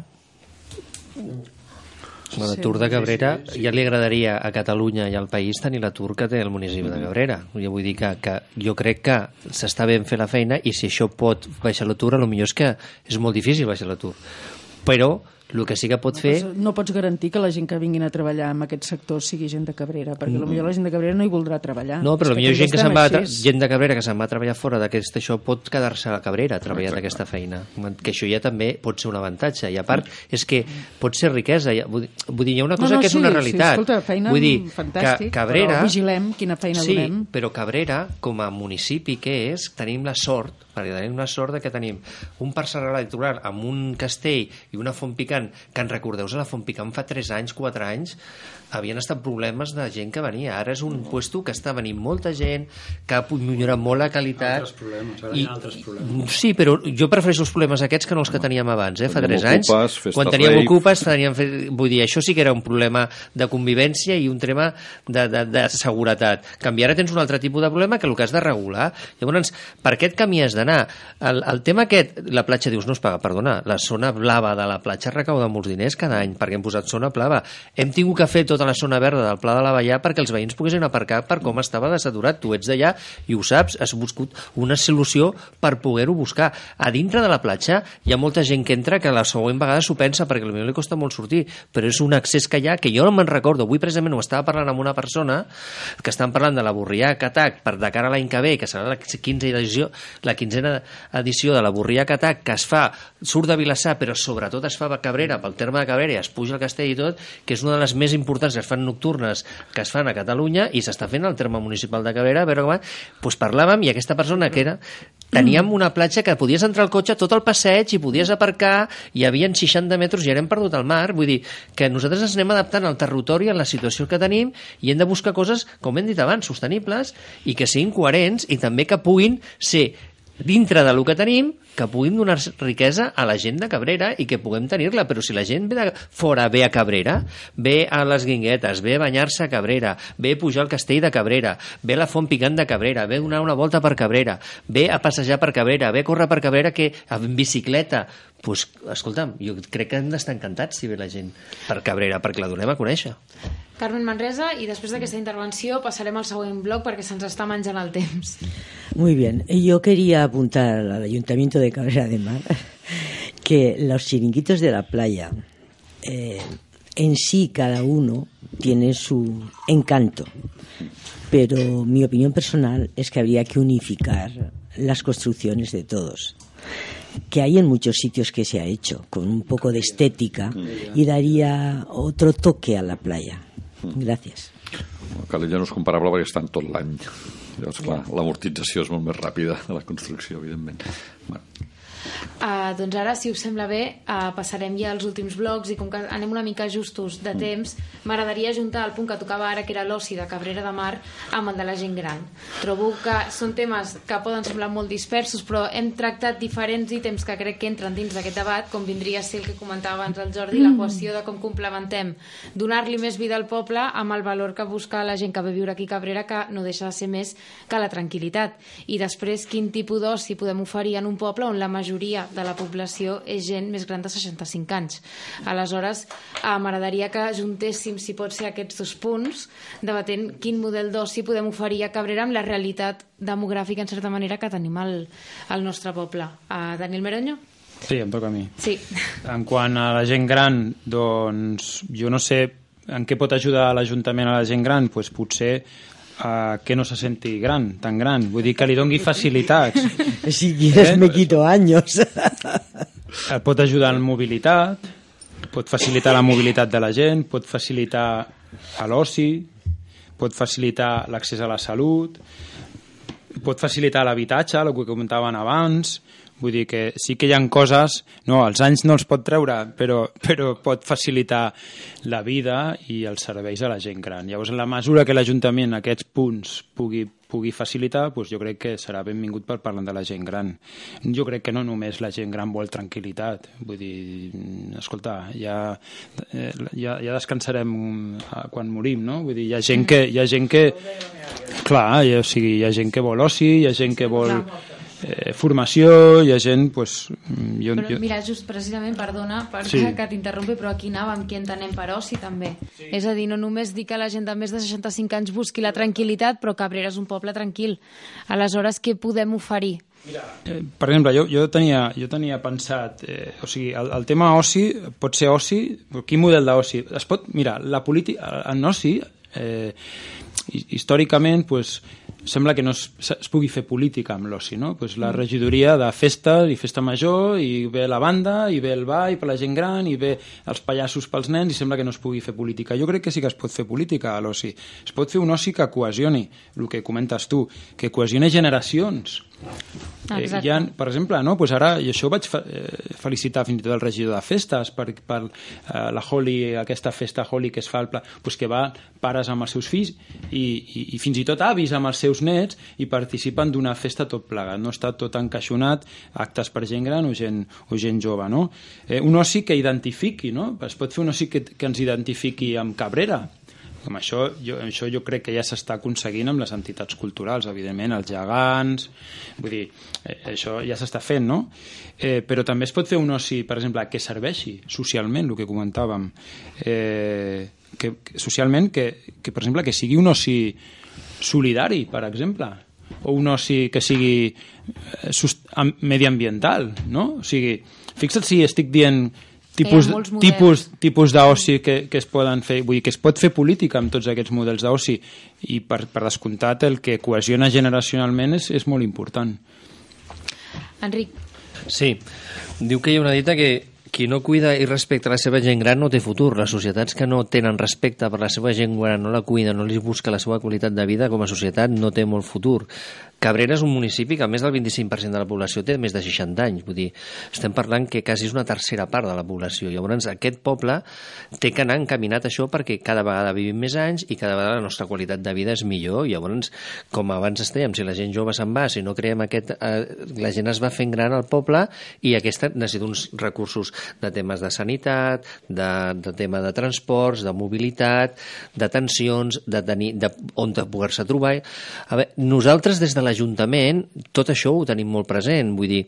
Bueno, l'atur de Cabrera ja li agradaria a Catalunya i al país tenir l'atur que té el municipi de Cabrera. Jo vull dir que, que jo crec que s'està ben fer la feina i si això pot baixar l'atur, millor és que és molt difícil baixar l'atur. Però El que sí que pot fer... No pots garantir que la gent que vinguin a treballar en aquest sector sigui gent de Cabrera, perquè potser la gent de Cabrera no hi voldrà treballar. No, però potser gent que se'n va, gent de Cabrera que se'n va a treballar fora d'aquest això pot quedar-se a Cabrera treballant aquesta feina, que això ja també pot ser un avantatge, i a part és que pot ser riquesa, vull, dir- hi ha una No, cosa no, que és sí, una sí, realitat. escolta, feina vull dir, fantàstic, que Cabrera... però vigilem quina feina sí, donem. però Cabrera, com a municipi que és, tenim la sort, perquè tenim la sort de que tenim un parcel electoral amb un castell i una font picant, que en recordeu a la font picant fa 3 anys, 4 anys, havien estat problemes de gent que venia. Ara és un puesto que està venint molta gent, que ha millorat molt la qualitat. Altres problemes, ara hi ha altres problemes. Sí, però jo prefereixo els problemes aquests que no els que teníem abans, eh? fa Teníem 3 anys. ocupes, festes Quan teníem rave. ocupes, teníem vull dir, això sí que era un problema de convivència i un tema de, de, de seguretat. Canvi, ara tens un altre tipus de problema que el que has de regular. Llavors, per aquest camí has d'anar. El, el tema aquest, la platja, dius, no es paga, perdona, la zona blava de la platja recauda molts diners cada any perquè hem posat zona blava. Hem tingut que fer tota la zona verda del Pla de la Vallà perquè els veïns poguessin aparcar per com estava de saturat. Tu ets d'allà i ho saps, has buscat una solució per poder-ho buscar. A dintre de la platja hi ha molta gent que entra que la següent vegada s'ho pensa perquè potser li costa molt sortir, però és un accés que hi ha que jo no me'n recordo. Avui precisament ho estava parlant amb una persona que estan parlant de la Borrià Catac per de cara a l'any que ve, que serà la 15 edició, la quinzena edició de la Borrià Catac, que es fa, surt de Vilassar, però sobretot es fa a Cabrera, pel terme de Cabrera, es puja al castell i tot, que és una de les més importants que es fan nocturnes que es fan a Catalunya i s'està fent al terme municipal de Cabrera, a veure com. Pues parlàvem i aquesta persona que era teníem una platja que podies entrar al cotxe tot el passeig i podies aparcar, hi havia 60 metres i ara hem perdut el mar, vull dir que nosaltres ens anem adaptant al territori, a la situació que tenim i hem de buscar coses, com hem dit abans, sostenibles i que siguin coherents i també que puguin ser dintre de lo que tenim, que puguin donar riquesa a la gent de Cabrera i que puguem tenir-la, però si la gent ve de fora ve a Cabrera, ve a les Guinguetes, ve a banyar-se a Cabrera, ve a pujar al castell de Cabrera, ve a la font picant de Cabrera, ve a donar una volta per Cabrera, ve a passejar per Cabrera, ve a córrer per Cabrera que en bicicleta, pues, escolta'm, jo crec que hem d'estar encantats si ve la gent per Cabrera, perquè la donem a conèixer. Carmen Manresa, i després d'aquesta intervenció passarem al següent bloc perquè se'ns està menjant el temps. Muy bien. Yo quería apuntar al Ayuntamiento de Cabrera de Mar que los chiringuitos de la playa, eh, en sí cada uno tiene su encanto, pero mi opinión personal es que habría que unificar las construcciones de todos que hay en muchos sitios que se ha hecho con un poco de estética y daría otro toque a la playa. Gracias. Calella no és comparable perquè estan tot l'any. Llavors, clar, l'amortització és molt més ràpida de la construcció, evidentment. Bueno, Uh, doncs ara, si us sembla bé, uh, passarem ja als últims blocs i com que anem una mica justos de temps, m'agradaria juntar el punt que tocava ara, que era l'oci de Cabrera de Mar, amb el de la gent gran. Trobo que són temes que poden semblar molt dispersos, però hem tractat diferents ítems que crec que entren dins d'aquest debat, com vindria a ser el que comentava abans el Jordi, la qüestió de com complementem donar-li més vida al poble amb el valor que busca la gent que ve a viure aquí a Cabrera, que no deixa de ser més que la tranquil·litat. I després, quin tipus d'oci podem oferir en un poble on la majoria de la població és gent més gran de 65 anys. Aleshores, eh, m'agradaria que juntéssim, si pot ser, aquests dos punts, debatent quin model d'oci podem oferir a Cabrera amb la realitat demogràfica, en certa manera, que tenim al, al nostre poble. Uh, Daniel Meroño? Sí, em toca a mi. Sí. En quant a la gent gran, doncs jo no sé en què pot ajudar l'Ajuntament a la gent gran, doncs potser a que no se senti gran, tan gran. Vull dir que li dongui facilitats. Si quieres Eh? me quito años. Et pot ajudar en mobilitat, pot facilitar la mobilitat de la gent, pot facilitar a l'oci, pot facilitar l'accés a la salut, pot facilitar l'habitatge, el que comentaven abans, vull dir que sí que hi ha coses, no, els anys no els pot treure, però, però pot facilitar la vida i els serveis a la gent gran. Llavors, en la mesura que l'Ajuntament aquests punts pugui, pugui facilitar, doncs jo crec que serà benvingut per parlar de la gent gran. Jo crec que no només la gent gran vol tranquil·litat, vull dir, escolta, ja, eh, ja, ja descansarem eh, quan morim, no? Vull dir, hi ha gent que... Hi ha gent que clar, o sigui, hi ha gent que vol oci, hi ha gent que vol eh, formació, hi ha gent... Pues, jo, Però jo... mira, just precisament, perdona per Sí. que t'interrompi, però aquí anàvem, què entenem per oci també. Sí. És a dir, no només dir que la gent de més de 65 anys busqui la tranquil·litat, però Cabrera és un poble tranquil. Aleshores, què podem oferir? Eh, per exemple, jo, jo, tenia, jo tenia pensat, eh, o sigui, el, el tema oci pot ser oci, quin model d'oci? Es pot, mira, la política, en oci, eh, hi- històricament, pues, sembla que no es, es pugui fer política amb l'oci, no? Pues la regidoria de festa i festa major, i ve la banda, i ve el ball per la gent gran, i ve els pallassos pels nens, i sembla que no es pugui fer política. Jo crec que sí que es pot fer política a l'oci. Es pot fer un oci que cohesioni, el que comentes tu, que cohesioni generacions. Eh, hi ha, per exemple, no? pues ara, i això vaig fe, eh, felicitar fins i tot el regidor de festes per, per eh, la Holi, aquesta festa Holi que es fa al pla, pues que va pares amb els seus fills i, i, i fins i tot avis amb els seus nets i participen d'una festa tot plegat, no està tot encaixonat, actes per gent gran o gent, o gent jove, no? Eh, un oci que identifiqui, no? Es pot fer un oci que, que ens identifiqui amb Cabrera, com això, jo, això jo crec que ja s'està aconseguint amb les entitats culturals, evidentment, els gegants, vull dir, eh, això ja s'està fent, no? Eh, però també es pot fer un oci, per exemple, que serveixi socialment, el que comentàvem, eh, que, que socialment, que, que, per exemple, que sigui un oci solidari, per exemple, o un oci que sigui eh, mediambiental, no? O sigui, fixa't si estic dient tipus, tipus, tipus d'oci que, que es poden fer, vull dir que es pot fer política amb tots aquests models d'oci i per, per descomptat el que cohesiona generacionalment és, és molt important. Enric, Sí, diu que hi ha una dita que qui no cuida i respecta la seva gent gran no té futur. Les societats que no tenen respecte per la seva gent gran, no la cuida, no li busca la seva qualitat de vida com a societat, no té molt futur. Cabrera és un municipi que més del 25% de la població té més de 60 anys. Vull dir, estem parlant que quasi és una tercera part de la població. Llavors, aquest poble té que anar encaminat això perquè cada vegada vivim més anys i cada vegada la nostra qualitat de vida és millor. Llavors, com abans estèiem, si la gent jove se'n va, si no creem aquest... Eh, la gent es va fent gran al poble i aquesta necessita uns recursos de temes de sanitat, de, de tema de transports, de mobilitat, d'atencions, de tenir, de, on de poder-se trobar. A veure, nosaltres des de l'Ajuntament tot això ho tenim molt present, vull dir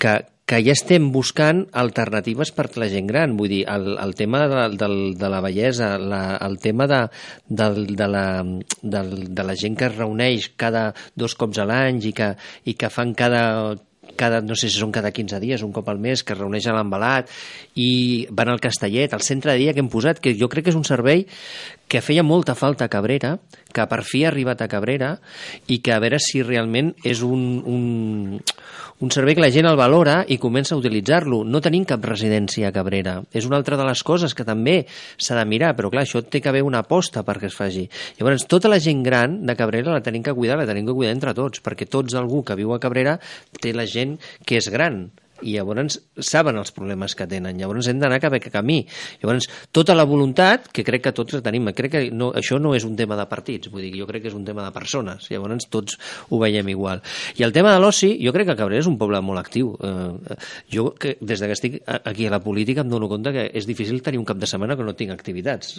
que, que ja estem buscant alternatives per la gent gran, vull dir, el, el tema de, del, de la bellesa, la, el tema de, del, de, la, del, de la gent que es reuneix cada dos cops a l'any i, que, i que fan cada cada, no sé si són cada 15 dies, un cop al mes, que es reuneix a l'embalat i van al Castellet, al centre de dia que hem posat, que jo crec que és un servei que feia molta falta a Cabrera, que per fi ha arribat a Cabrera i que a veure si realment és un, un, un servei que la gent el valora i comença a utilitzar-lo. No tenim cap residència a Cabrera. És una altra de les coses que també s'ha de mirar, però clar, això té que haver una aposta perquè es faci. Llavors, tota la gent gran de Cabrera la tenim que cuidar, la tenim que cuidar entre tots, perquè tots algú que viu a Cabrera té la gent que és gran i llavors saben els problemes que tenen. Llavors hem d'anar cap a camí. Llavors, tota la voluntat, que crec que tots la tenim, crec que no, això no és un tema de partits, vull dir, jo crec que és un tema de persones. Llavors tots ho veiem igual. I el tema de l'oci, jo crec que Cabrera és un poble molt actiu. Eh, jo, que, des de que estic aquí a la política, em dono compte que és difícil tenir un cap de setmana que no tinc activitats.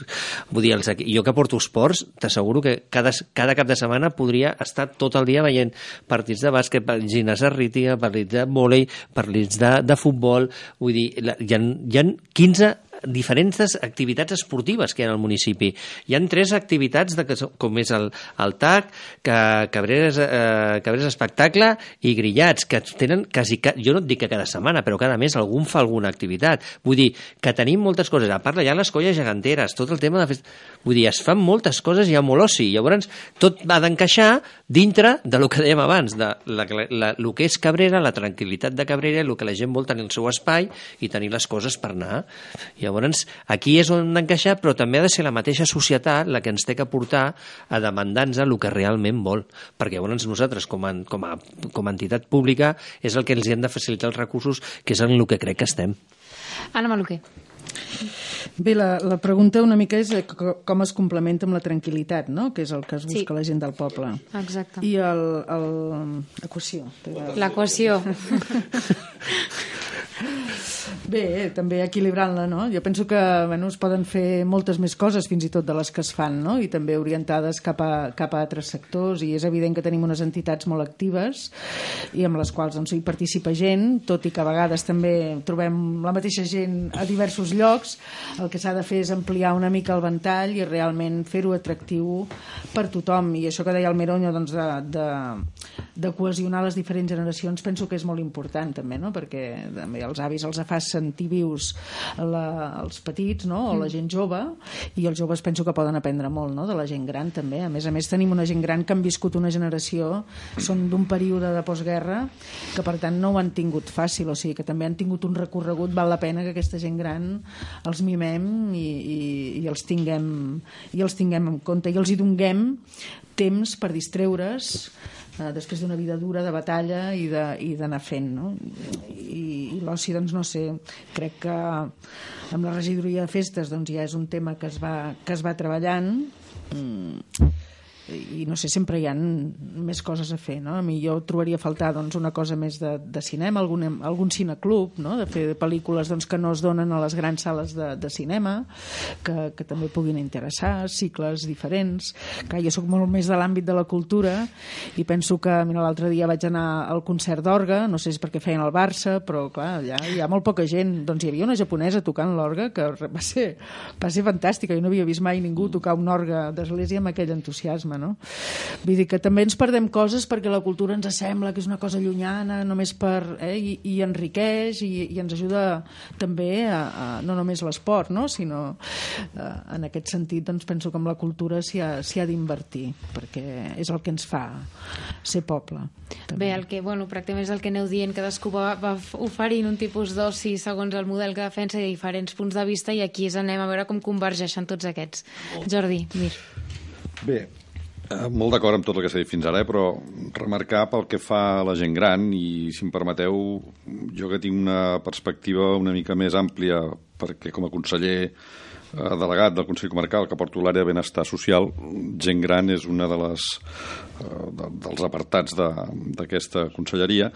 Vull dir, els, jo que porto esports, t'asseguro que cada, cada cap de setmana podria estar tot el dia veient partits de bàsquet, de rítia, partits de vòlei, partits de, de futbol, vull dir, hi, ha, hi ha 15 diferents activitats esportives que hi ha al municipi. Hi han tres activitats de, com és el, el TAC, que, Cabreres, eh, Cabreres Espectacle i Grillats, que tenen quasi, jo no et dic que cada setmana, però cada mes algun fa alguna activitat. Vull dir, que tenim moltes coses. A part, hi ha les colles geganteres, tot el tema de fest... Vull dir, es fan moltes coses i hi ha molt oci. Llavors, tot va d'encaixar dintre de lo que dèiem abans, de la, la, el que és Cabrera, la tranquil·litat de Cabrera, el que la gent vol tenir el seu espai i tenir les coses per anar. Llavors, aquí és on hem d'encaixar, però també ha de ser la mateixa societat la que ens té que portar a demandar-nos el que realment vol. Perquè llavors nosaltres, com a, com, a, com a entitat pública, és el que els hem de facilitar els recursos, que és en el que crec que estem. Anna Maluquer. Bé, la, la pregunta una mica és eh, co- com es complementa amb la tranquil·litat, no? que és el que es busca Sí. la gent del poble. Exacte. I el, el, equació. L'equació. Bé, també equilibrant-la, no? Jo penso que bueno, es poden fer moltes més coses, fins i tot de les que es fan, no? I també orientades cap a, cap a altres sectors, i és evident que tenim unes entitats molt actives i amb les quals doncs, hi participa gent, tot i que a vegades també trobem la mateixa gent a diversos llocs, el que s'ha de fer és ampliar una mica el ventall i realment fer-ho atractiu per tothom, i això que deia el Meronyo doncs, de, de, de cohesionar les diferents generacions penso que és molt important també, no? perquè també els avis els fas sentir vius la, els petits no? o la gent jove i els joves penso que poden aprendre molt no? de la gent gran també. A més a més tenim una gent gran que han viscut una generació, són d'un període de postguerra que per tant no ho han tingut fàcil, o sigui que també han tingut un recorregut, val la pena que aquesta gent gran els mimem i, i, i els tinguem i els tinguem en compte i els hi donguem temps per distreure's eh, després d'una vida dura de batalla i d'anar fent no? i, i l'oci doncs no sé crec que amb la regidoria de festes doncs ja és un tema que es va, que es va treballant mm i no sé, sempre hi ha més coses a fer, no? A mi jo trobaria a faltar doncs, una cosa més de, de cinema, algun, algun cineclub, no? De fer pel·lícules doncs, que no es donen a les grans sales de, de cinema, que, que també puguin interessar, cicles diferents, que jo sóc molt més de l'àmbit de la cultura i penso que, mira, l'altre dia vaig anar al concert d'orga, no sé si perquè feien el Barça, però clar, allà hi ha molt poca gent, doncs hi havia una japonesa tocant l'orga que va ser, va ser fantàstica, jo no havia vist mai ningú tocar un orga d'església amb aquell entusiasme, no? Vull dir que també ens perdem coses perquè la cultura ens sembla que és una cosa llunyana, només per... Eh, i, i enriqueix i, i ens ajuda també a, a no només l'esport, no? sinó eh, en aquest sentit doncs penso que amb la cultura s'hi ha, ha d'invertir perquè és el que ens fa ser poble. També. Bé, el que, bueno, pràcticament és el que aneu dient, cadascú va, va oferint un tipus d'oci segons el model que defensa i diferents punts de vista i aquí és anem a veure com convergeixen tots aquests. Jordi, mir. Bé, molt d'acord amb tot el que s'ha dit fins ara, eh, però remarcar pel que fa a la gent gran i, si em permeteu, jo que tinc una perspectiva una mica més àmplia perquè com a conseller eh, delegat del Consell Comarcal que porto l'àrea de benestar social, gent gran és una de les eh, de, dels apartats d'aquesta conselleria.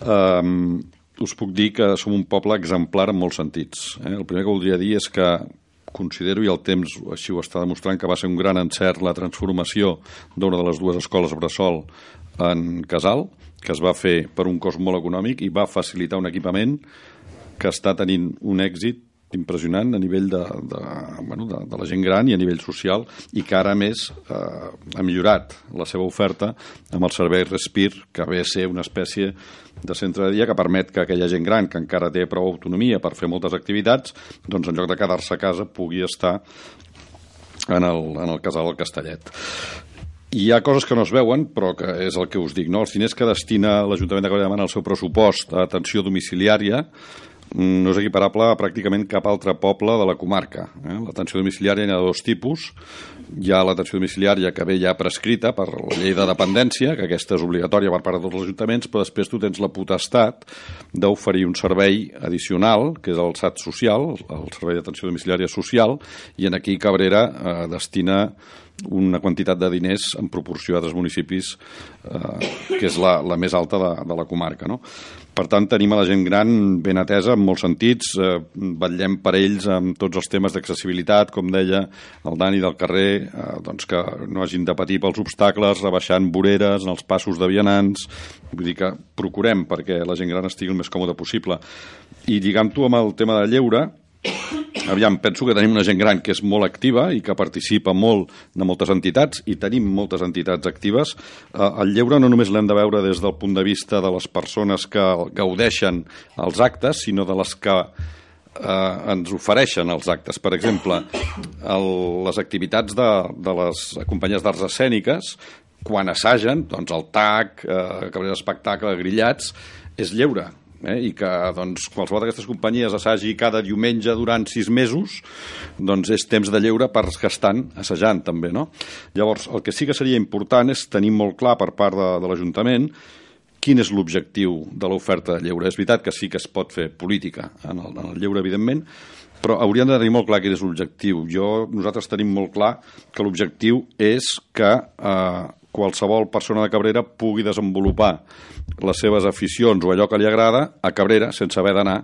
Eh, us puc dir que som un poble exemplar en molts sentits. Eh? El primer que voldria dir és que considero, i el temps així ho està demostrant, que va ser un gran encert la transformació d'una de les dues escoles Bressol en Casal, que es va fer per un cost molt econòmic i va facilitar un equipament que està tenint un èxit impressionant a nivell de, de, bueno, de, de la gent gran i a nivell social i que ara més eh, ha millorat la seva oferta amb el servei Respir, que ve a ser una espècie de centre de dia que permet que aquella gent gran que encara té prou autonomia per fer moltes activitats, doncs en lloc de quedar-se a casa pugui estar en el, en el casal del Castellet. Hi ha coses que no es veuen, però que és el que us dic, no? Els diners que destina l'Ajuntament de Cabrera el seu pressupost a atenció domiciliària no és equiparable a pràcticament cap altre poble de la comarca. Eh? L'atenció domiciliària hi ha dos tipus. Hi ha l'atenció domiciliària que ve ja prescrita per la llei de dependència, que aquesta és obligatòria per part de tots els ajuntaments, però després tu tens la potestat d'oferir un servei addicional, que és el SAT social, el Servei d'Atenció Domiciliària Social, i en aquí Cabrera eh, destina una quantitat de diners en proporció a altres municipis eh, que és la, la més alta de, de la comarca. No? Per tant, tenim a la gent gran ben atesa en molts sentits, eh, vetllem per ells amb tots els temes d'accessibilitat, com deia el Dani del carrer, eh, doncs que no hagin de patir pels obstacles, rebaixant voreres en els passos de vianants, vull dir que procurem perquè la gent gran estigui el més còmode possible. I lligant-ho amb el tema de lleure, Aviam, penso que tenim una gent gran que és molt activa i que participa molt de moltes entitats i tenim moltes entitats actives. Eh, el lleure no només l'hem de veure des del punt de vista de les persones que gaudeixen els actes, sinó de les que eh, ens ofereixen els actes. Per exemple, el, les activitats de, de les companyies d'arts escèniques, quan assagen, doncs el TAC, eh, Cabrera Espectacle, Grillats, és lleure eh, i que doncs, qualsevol d'aquestes companyies assagi cada diumenge durant sis mesos, doncs és temps de lleure per que estan assajant també. No? Llavors, el que sí que seria important és tenir molt clar per part de, de l'Ajuntament quin és l'objectiu de l'oferta de lleure. És veritat que sí que es pot fer política en el, en el lleure, evidentment, però hauríem de tenir molt clar quin és l'objectiu. Jo, nosaltres tenim molt clar que l'objectiu és que eh, qualsevol persona de Cabrera pugui desenvolupar les seves aficions o allò que li agrada a Cabrera sense haver d'anar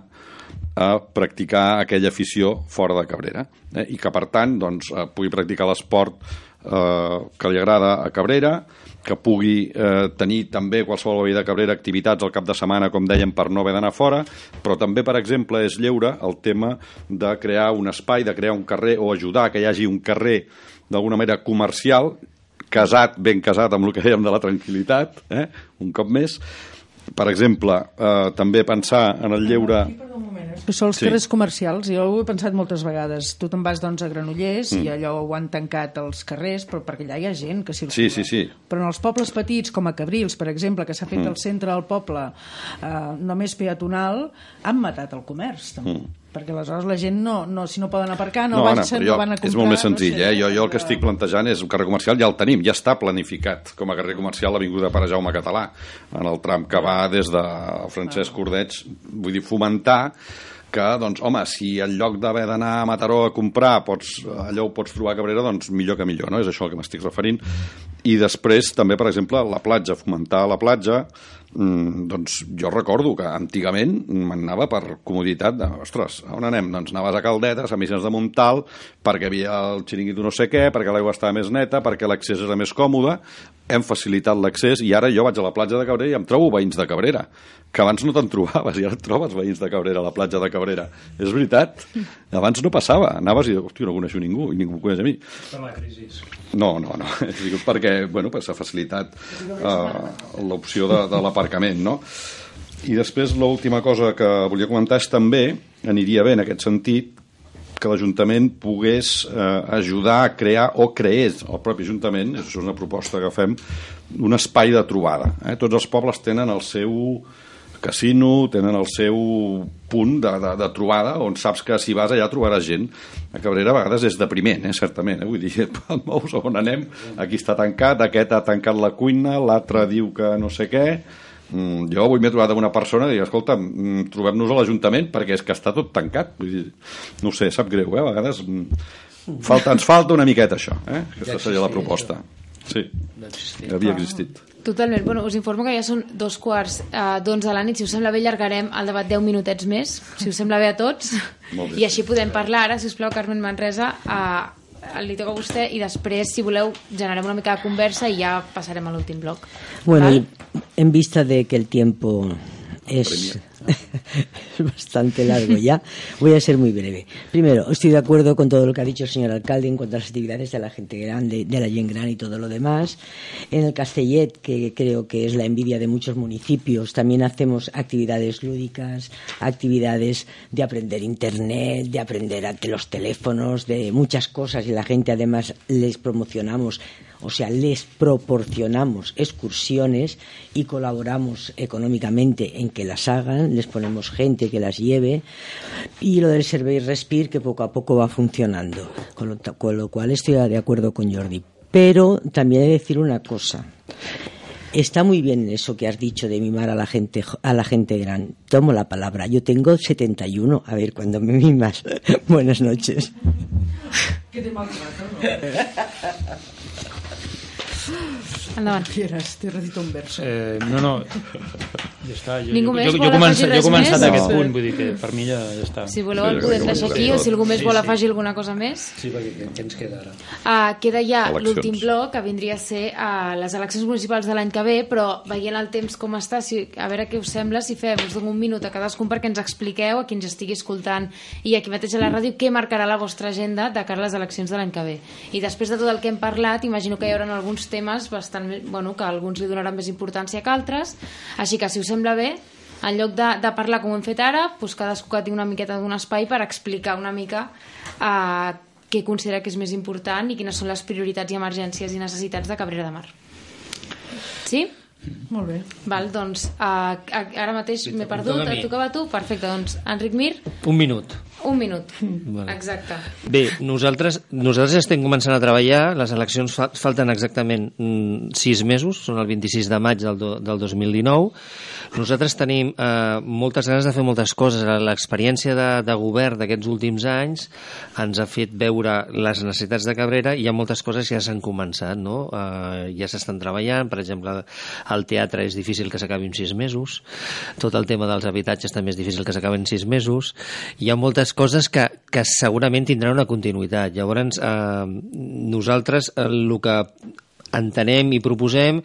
a practicar aquella afició fora de Cabrera eh? i que, per tant, doncs, eh, pugui practicar l'esport eh, que li agrada a Cabrera, que pugui eh, tenir també qualsevol veí de Cabrera activitats al cap de setmana, com dèiem, per no haver d'anar fora, però també, per exemple, és lleure el tema de crear un espai, de crear un carrer o ajudar que hi hagi un carrer d'alguna manera comercial, casat, ben casat amb el que dèiem de la tranquil·litat, eh? un cop més. Per exemple, eh, també pensar en el lleure... Que són els Sí. carrers comercials, jo ho he pensat moltes vegades. Tu te'n vas doncs, a Granollers mm. i allò ho han tancat els carrers, però perquè allà hi ha gent que circula. Sí, sí, sí. Però en els pobles petits, com a Cabrils, per exemple, que s'ha fet mm. al centre del poble eh, només peatonal, han matat el comerç, també. Mm. Perquè aleshores la gent, no, no, si no poden aparcar, no, no, van, Anna, no però jo, van a comprar... és molt més senzill, no sé, eh? Jo, jo el que estic plantejant és un carrer comercial, ja el tenim, ja està planificat com a carrer comercial l'Avinguda Pare Jaume Català, en el tram que va des de Francesc Cordeig, vull dir, fomentar que, doncs, home, si en lloc d'haver d'anar a Mataró a comprar pots, allò ho pots trobar a Cabrera, doncs millor que millor, no? És això al que m'estic referint. I després, també, per exemple, la platja, fomentar la platja, doncs jo recordo que antigament m'anava per comoditat de, ostres, on anem? Doncs anaves a Caldetes, a Missions de Montal, perquè havia el xiringuito no sé què, perquè l'aigua estava més neta, perquè l'accés era més còmode, hem facilitat l'accés i ara jo vaig a la platja de Cabrera i em trobo veïns de Cabrera, que abans no te'n trobaves i ara et trobes veïns de Cabrera a la platja de Cabrera. És veritat. Abans no passava. Anaves i, hòstia, no coneixo ningú i ningú coneix a mi. Per la crisi. No, no, no. Dic, perquè bueno, s'ha facilitat uh, l'opció de, de l'aparcament, no? I després l'última cosa que volia comentar és també, aniria bé en aquest sentit, que l'Ajuntament pogués eh, ajudar a crear o creés el propi Ajuntament, és una proposta que fem, un espai de trobada. Eh? Tots els pobles tenen el seu casino, tenen el seu punt de, de, de trobada on saps que si vas allà trobaràs gent. A Cabrera a vegades és depriment, eh, certament. Eh? Vull dir, et mous on anem, aquí està tancat, aquest ha tancat la cuina, l'altre diu que no sé què... Mm, jo avui m'he trobat amb una persona i dic, escolta, mm, trobem-nos a l'Ajuntament perquè és que està tot tancat. Vull dir, no ho sé, sap greu, eh? A vegades mm, falta, ens falta una miqueta això, eh? Aquesta seria la proposta. Sí, havia existit. Totalment. Bueno, us informo que ja són dos quarts eh, d'onze de la nit. Si us sembla bé, allargarem el debat 10 minutets més, si us sembla bé a tots. Molt bé. I així podem parlar ara, si us plau, Carmen Manresa, eh, li toca a vostè i després, si voleu, generem una mica de conversa i ja passarem a l'últim bloc. Bueno, Val? en vista de que el tiempo es, es bastante largo ya, voy a ser muy breve. Primero, estoy de acuerdo con todo lo que ha dicho el señor alcalde en cuanto a las actividades de la gente grande, de la gente grande y todo lo demás. En el Castellet, que creo que es la envidia de muchos municipios, también hacemos actividades lúdicas, actividades de aprender internet, de aprender los teléfonos, de muchas cosas y la gente además les promocionamos o sea, les proporcionamos excursiones y colaboramos económicamente en que las hagan, les ponemos gente que las lleve y lo del Servei Respir que poco a poco va funcionando, con lo, con lo cual estoy de acuerdo con Jordi. Pero también he de decir una cosa. Está muy bien eso que has dicho de mimar a la gente a la gente gran. Tomo la palabra. Yo tengo 71. A ver, cuando me mimas. Buenas noches. Endavant. Quieres, t'he redit un verso. Eh, no, no, ja està. Jo, Ningú jo, més jo, jo, comença, jo he començat més? aquest No. punt, vull dir que per mi ja, ja està. Si voleu Sí, el podem deixar aquí o si algú més Sí, vol sí. afegir alguna cosa més. Sí, perquè què, què ens queda ara? Uh, queda ja l'últim bloc, que vindria a ser uh, les eleccions municipals de l'any que ve, però veient el temps com està, si, a veure què us sembla, si fem, us dono un minut a cadascun perquè ens expliqueu, a qui ens estigui escoltant i aquí mateix a la ràdio, què marcarà la vostra agenda de cara a les eleccions de l'any que ve. I després de tot el que hem parlat, imagino que hi haurà alguns temes bastant, bueno, que alguns li donaran més importància que altres, així que si us sembla bé, en lloc de, de parlar com ho hem fet ara, doncs cadascú que tingui una miqueta d'un espai per explicar una mica uh, què considera que és més important i quines són les prioritats i emergències i necessitats de Cabrera de Mar. Sí? Molt bé. Val, doncs uh, ara mateix m'he perdut, et tocava a tu? Perfecte, doncs Enric Mir, Un minut. Un minut, Vale. exacte. Bé, nosaltres, nosaltres estem començant a treballar, les eleccions fa, falten exactament mm, sis mesos, són el 26 de maig del, do, del 2019. Nosaltres tenim eh, moltes ganes de fer moltes coses. L'experiència de, de govern d'aquests últims anys ens ha fet veure les necessitats de Cabrera i hi ha moltes coses que ja s'han començat, no? Eh, ja s'estan treballant, per exemple, el teatre és difícil que s'acabi en sis mesos, tot el tema dels habitatges també és difícil que s'acabi en sis mesos, hi ha moltes coses que, que segurament tindran una continuïtat. Llavors, eh, nosaltres eh, el que entenem i proposem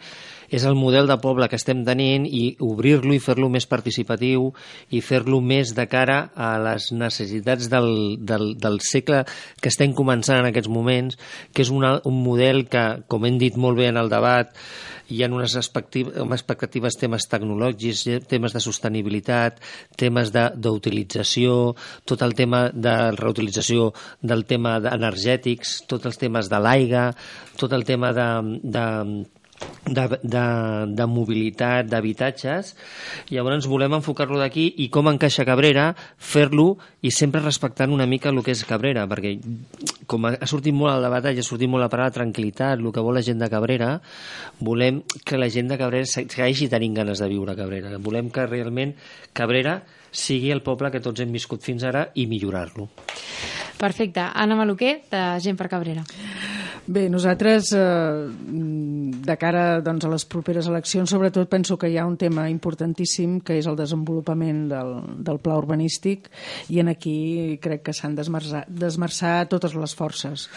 és el model de poble que estem tenint i obrir-lo i fer-lo més participatiu i fer-lo més de cara a les necessitats del, del, del segle que estem començant en aquests moments, que és una, un model que, com hem dit molt bé en el debat, hi ha unes expectatives, temes tecnològics, temes de sostenibilitat, temes d'utilització, tot el tema de reutilització del tema energètics, tots els temes de l'aigua, tot el tema de, de de, de, de mobilitat, d'habitatges, llavors volem enfocar-lo d'aquí i com encaixa Cabrera, fer-lo i sempre respectant una mica el que és Cabrera, perquè com ha sortit molt al debat i ha sortit molt la paraula tranquil·litat, el que vol la gent de Cabrera, volem que la gent de Cabrera se- segueixi tenint ganes de viure a Cabrera. Volem que realment Cabrera sigui el poble que tots hem viscut fins ara i millorar-lo. Perfecte. Anna Maluquer, de Gent per Cabrera. Bé, nosaltres, eh, de cara doncs, a les properes eleccions, sobretot penso que hi ha un tema importantíssim, que és el desenvolupament del, del pla urbanístic, i en aquí crec que s'han d'esmerçar totes les forces.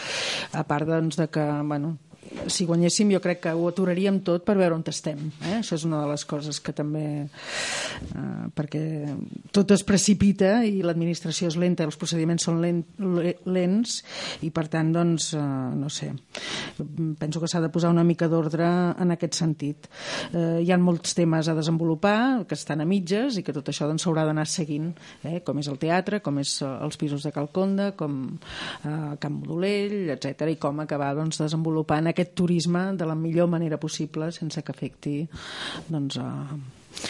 A part doncs, de que, bueno, si guanyéssim jo crec que ho aturaríem tot per veure on estem. Eh? Això és una de les coses que també... Eh, perquè tot es precipita i l'administració és lenta, els procediments són lent, le- lents i per tant, doncs, eh, no sé, penso que s'ha de posar una mica d'ordre en aquest sentit. Eh, hi ha molts temes a desenvolupar que estan a mitges i que tot això doncs, s'haurà d'anar seguint, eh? com és el teatre, com és eh, els pisos de Calconda, com eh, Camp Modolell, etc i com acabar doncs, desenvolupant aquest turisme de la millor manera possible sense que afecti doncs, eh,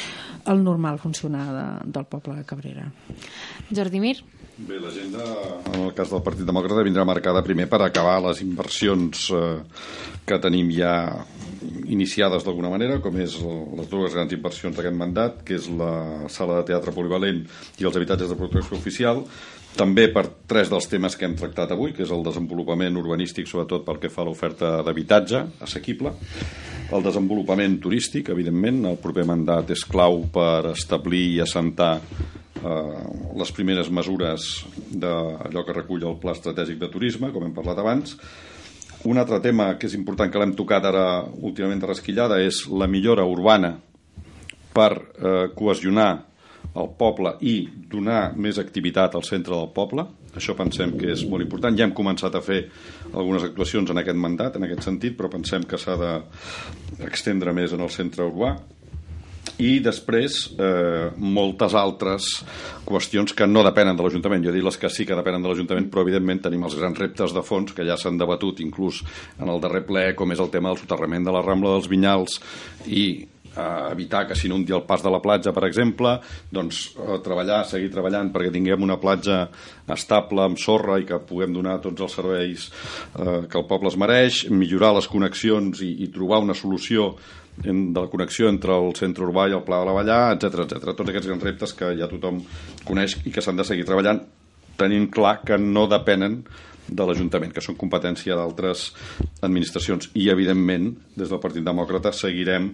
el normal funcionar de, del poble de Cabrera. Jordi Mir? Bé, l'agenda, en el cas del Partit Demòcrata, vindrà marcada primer per acabar les inversions eh, que tenim ja iniciades d'alguna manera, com és el- les dues grans inversions d'aquest mandat, que és la sala de teatre polivalent i els habitatges de protecció oficial, també per tres dels temes que hem tractat avui, que és el desenvolupament urbanístic, sobretot pel que fa a l'oferta d'habitatge assequible, el desenvolupament turístic, evidentment, el proper mandat és clau per establir i assentar eh, les primeres mesures d'allò que recull el Pla Estratègic de Turisme, com hem parlat abans. Un altre tema que és important, que l'hem tocat ara últimament de resquillada, és la millora urbana per eh, cohesionar el poble i donar més activitat al centre del poble. Això pensem que és molt important. Ja hem començat a fer algunes actuacions en aquest mandat, en aquest sentit, però pensem que s'ha d'extendre més en el centre urbà i després eh, moltes altres qüestions que no depenen de l'Ajuntament. Jo he les que sí que depenen de l'Ajuntament, però evidentment tenim els grans reptes de fons que ja s'han debatut inclús en el darrer ple, com és el tema del soterrament de la Rambla dels Vinyals i eh, evitar que s'inundi el pas de la platja, per exemple, doncs eh, treballar, seguir treballant perquè tinguem una platja estable, amb sorra i que puguem donar tots els serveis eh, que el poble es mereix, millorar les connexions i, i trobar una solució en, de la connexió entre el centre urbà i el Pla de la Vallà, etc etc. Tots aquests grans reptes que ja tothom coneix i que s'han de seguir treballant tenint clar que no depenen de l'Ajuntament, que són competència d'altres administracions. I, evidentment, des del Partit Demòcrata seguirem,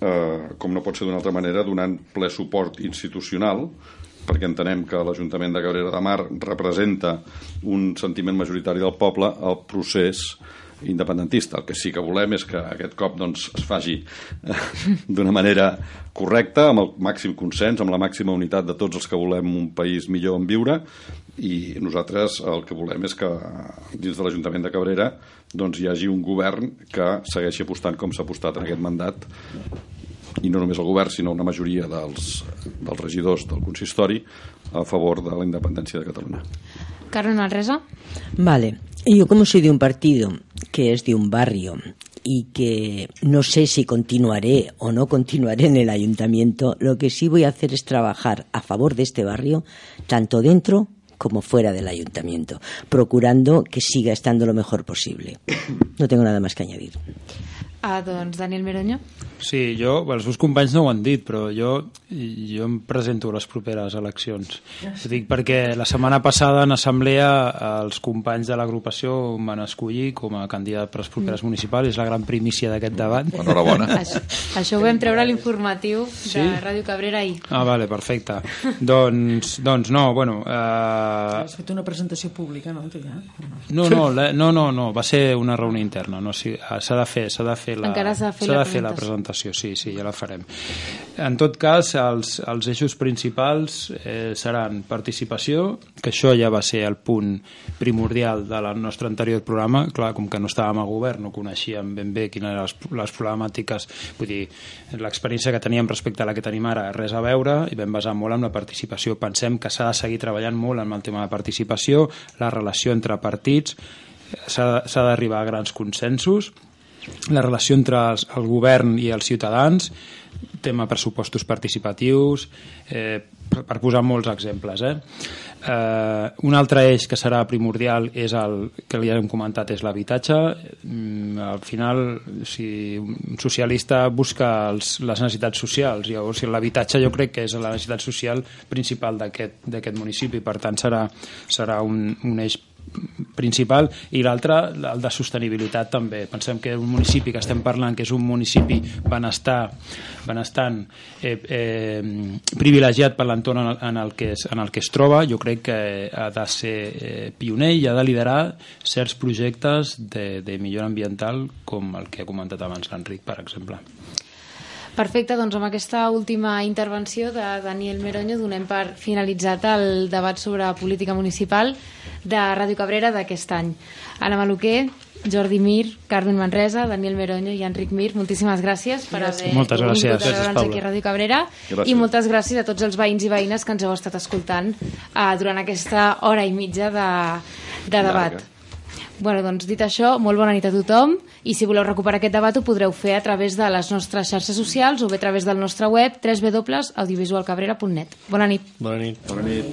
eh, com no pot ser d'una altra manera, donant ple suport institucional perquè entenem que l'Ajuntament de Cabrera de Mar representa un sentiment majoritari del poble al procés independentista. El que sí que volem és que aquest cop doncs, es faci eh, d'una manera correcta, amb el màxim consens, amb la màxima unitat de tots els que volem un país millor en viure i nosaltres el que volem és que dins de l'Ajuntament de Cabrera doncs, hi hagi un govern que segueixi apostant com s'ha apostat en aquest mandat i no només el govern, sinó una majoria dels, dels regidors del consistori a favor de la independència de Catalunya. Carmen Manresa? Vale. Yo como soy de un partido que es de un barrio y que no sé si continuaré o no continuaré en el ayuntamiento, lo que sí voy a hacer es trabajar a favor de este barrio, tanto dentro como fuera del ayuntamiento, procurando que siga estando lo mejor posible. No tengo nada más que añadir. Ah, doncs, Daniel Meroño. Sí, jo, els meus companys no ho han dit, però jo, jo em presento a les properes eleccions. Ho dic perquè la setmana passada en assemblea els companys de l'agrupació em van escollir com a candidat per les properes municipals, és la gran primícia d'aquest debat. Enhorabona. Això, això ho vam treure a l'informatiu de Sí? Ràdio Cabrera ahir. Ah, vale, perfecte. doncs, doncs no, bueno... Eh, Has fet una presentació pública, no? Tu ja? no, no, la, no, no, no, va ser una reunió interna. No, ah, s'ha de fer, s'ha de fer la, Encara s'ha de fer la de fer la presentació. sí, sí, ja la farem. En tot cas, els, els eixos principals eh, seran participació, que això ja va ser el punt primordial del nostre anterior programa, clar, com que no estàvem a govern, no coneixíem ben bé quines eren les, les problemàtiques, vull dir, l'experiència que teníem respecte a la que tenim ara res a veure i vam basar molt en la participació. Pensem que s'ha de seguir treballant molt en el tema de participació, la relació entre partits, s'ha d'arribar a grans consensos, la relació entre els, el govern i els ciutadans, tema pressupostos participatius, eh, per, per posar molts exemples. Eh? Eh, un altre eix que serà primordial és el que li hem comentat és l'habitatge. Mm, al final, si un socialista busca els, les necessitats socials, llavors l'habitatge jo crec que és la necessitat social principal d'aquest municipi, per tant serà, serà un, un eix principal i l'altre, el de sostenibilitat també. Pensem que un municipi que estem parlant que és un municipi benestar, benestant eh, eh, privilegiat per l'entorn en, el- en, el que es, en el que es troba, jo crec que ha de ser eh, pioner i ha de liderar certs projectes de, de millora ambiental com el que ha comentat abans l'Enric, per exemple. Perfecte, doncs amb aquesta última intervenció de Daniel Meroño donem per finalitzat el debat sobre política municipal de Ràdio Cabrera d'aquest any. Anna Maluquer, Jordi Mir, Carmen Manresa, Daniel Meroño i Enric Mir, moltíssimes gràcies per haver Moltes gràcies. vingut a veure'ns aquí a Ràdio Cabrera Gràcies. i moltes gràcies a tots els veïns i veïnes que ens heu estat escoltant uh, durant aquesta hora i mitja de, de debat. Llarga. Bueno, doncs dit això, molt bona nit a tothom i si voleu recuperar aquest debat ho podreu fer a través de les nostres xarxes socials o bé a través del nostre web www.audiovisualcabrera.net. Bona nit. Bona nit. Bona nit.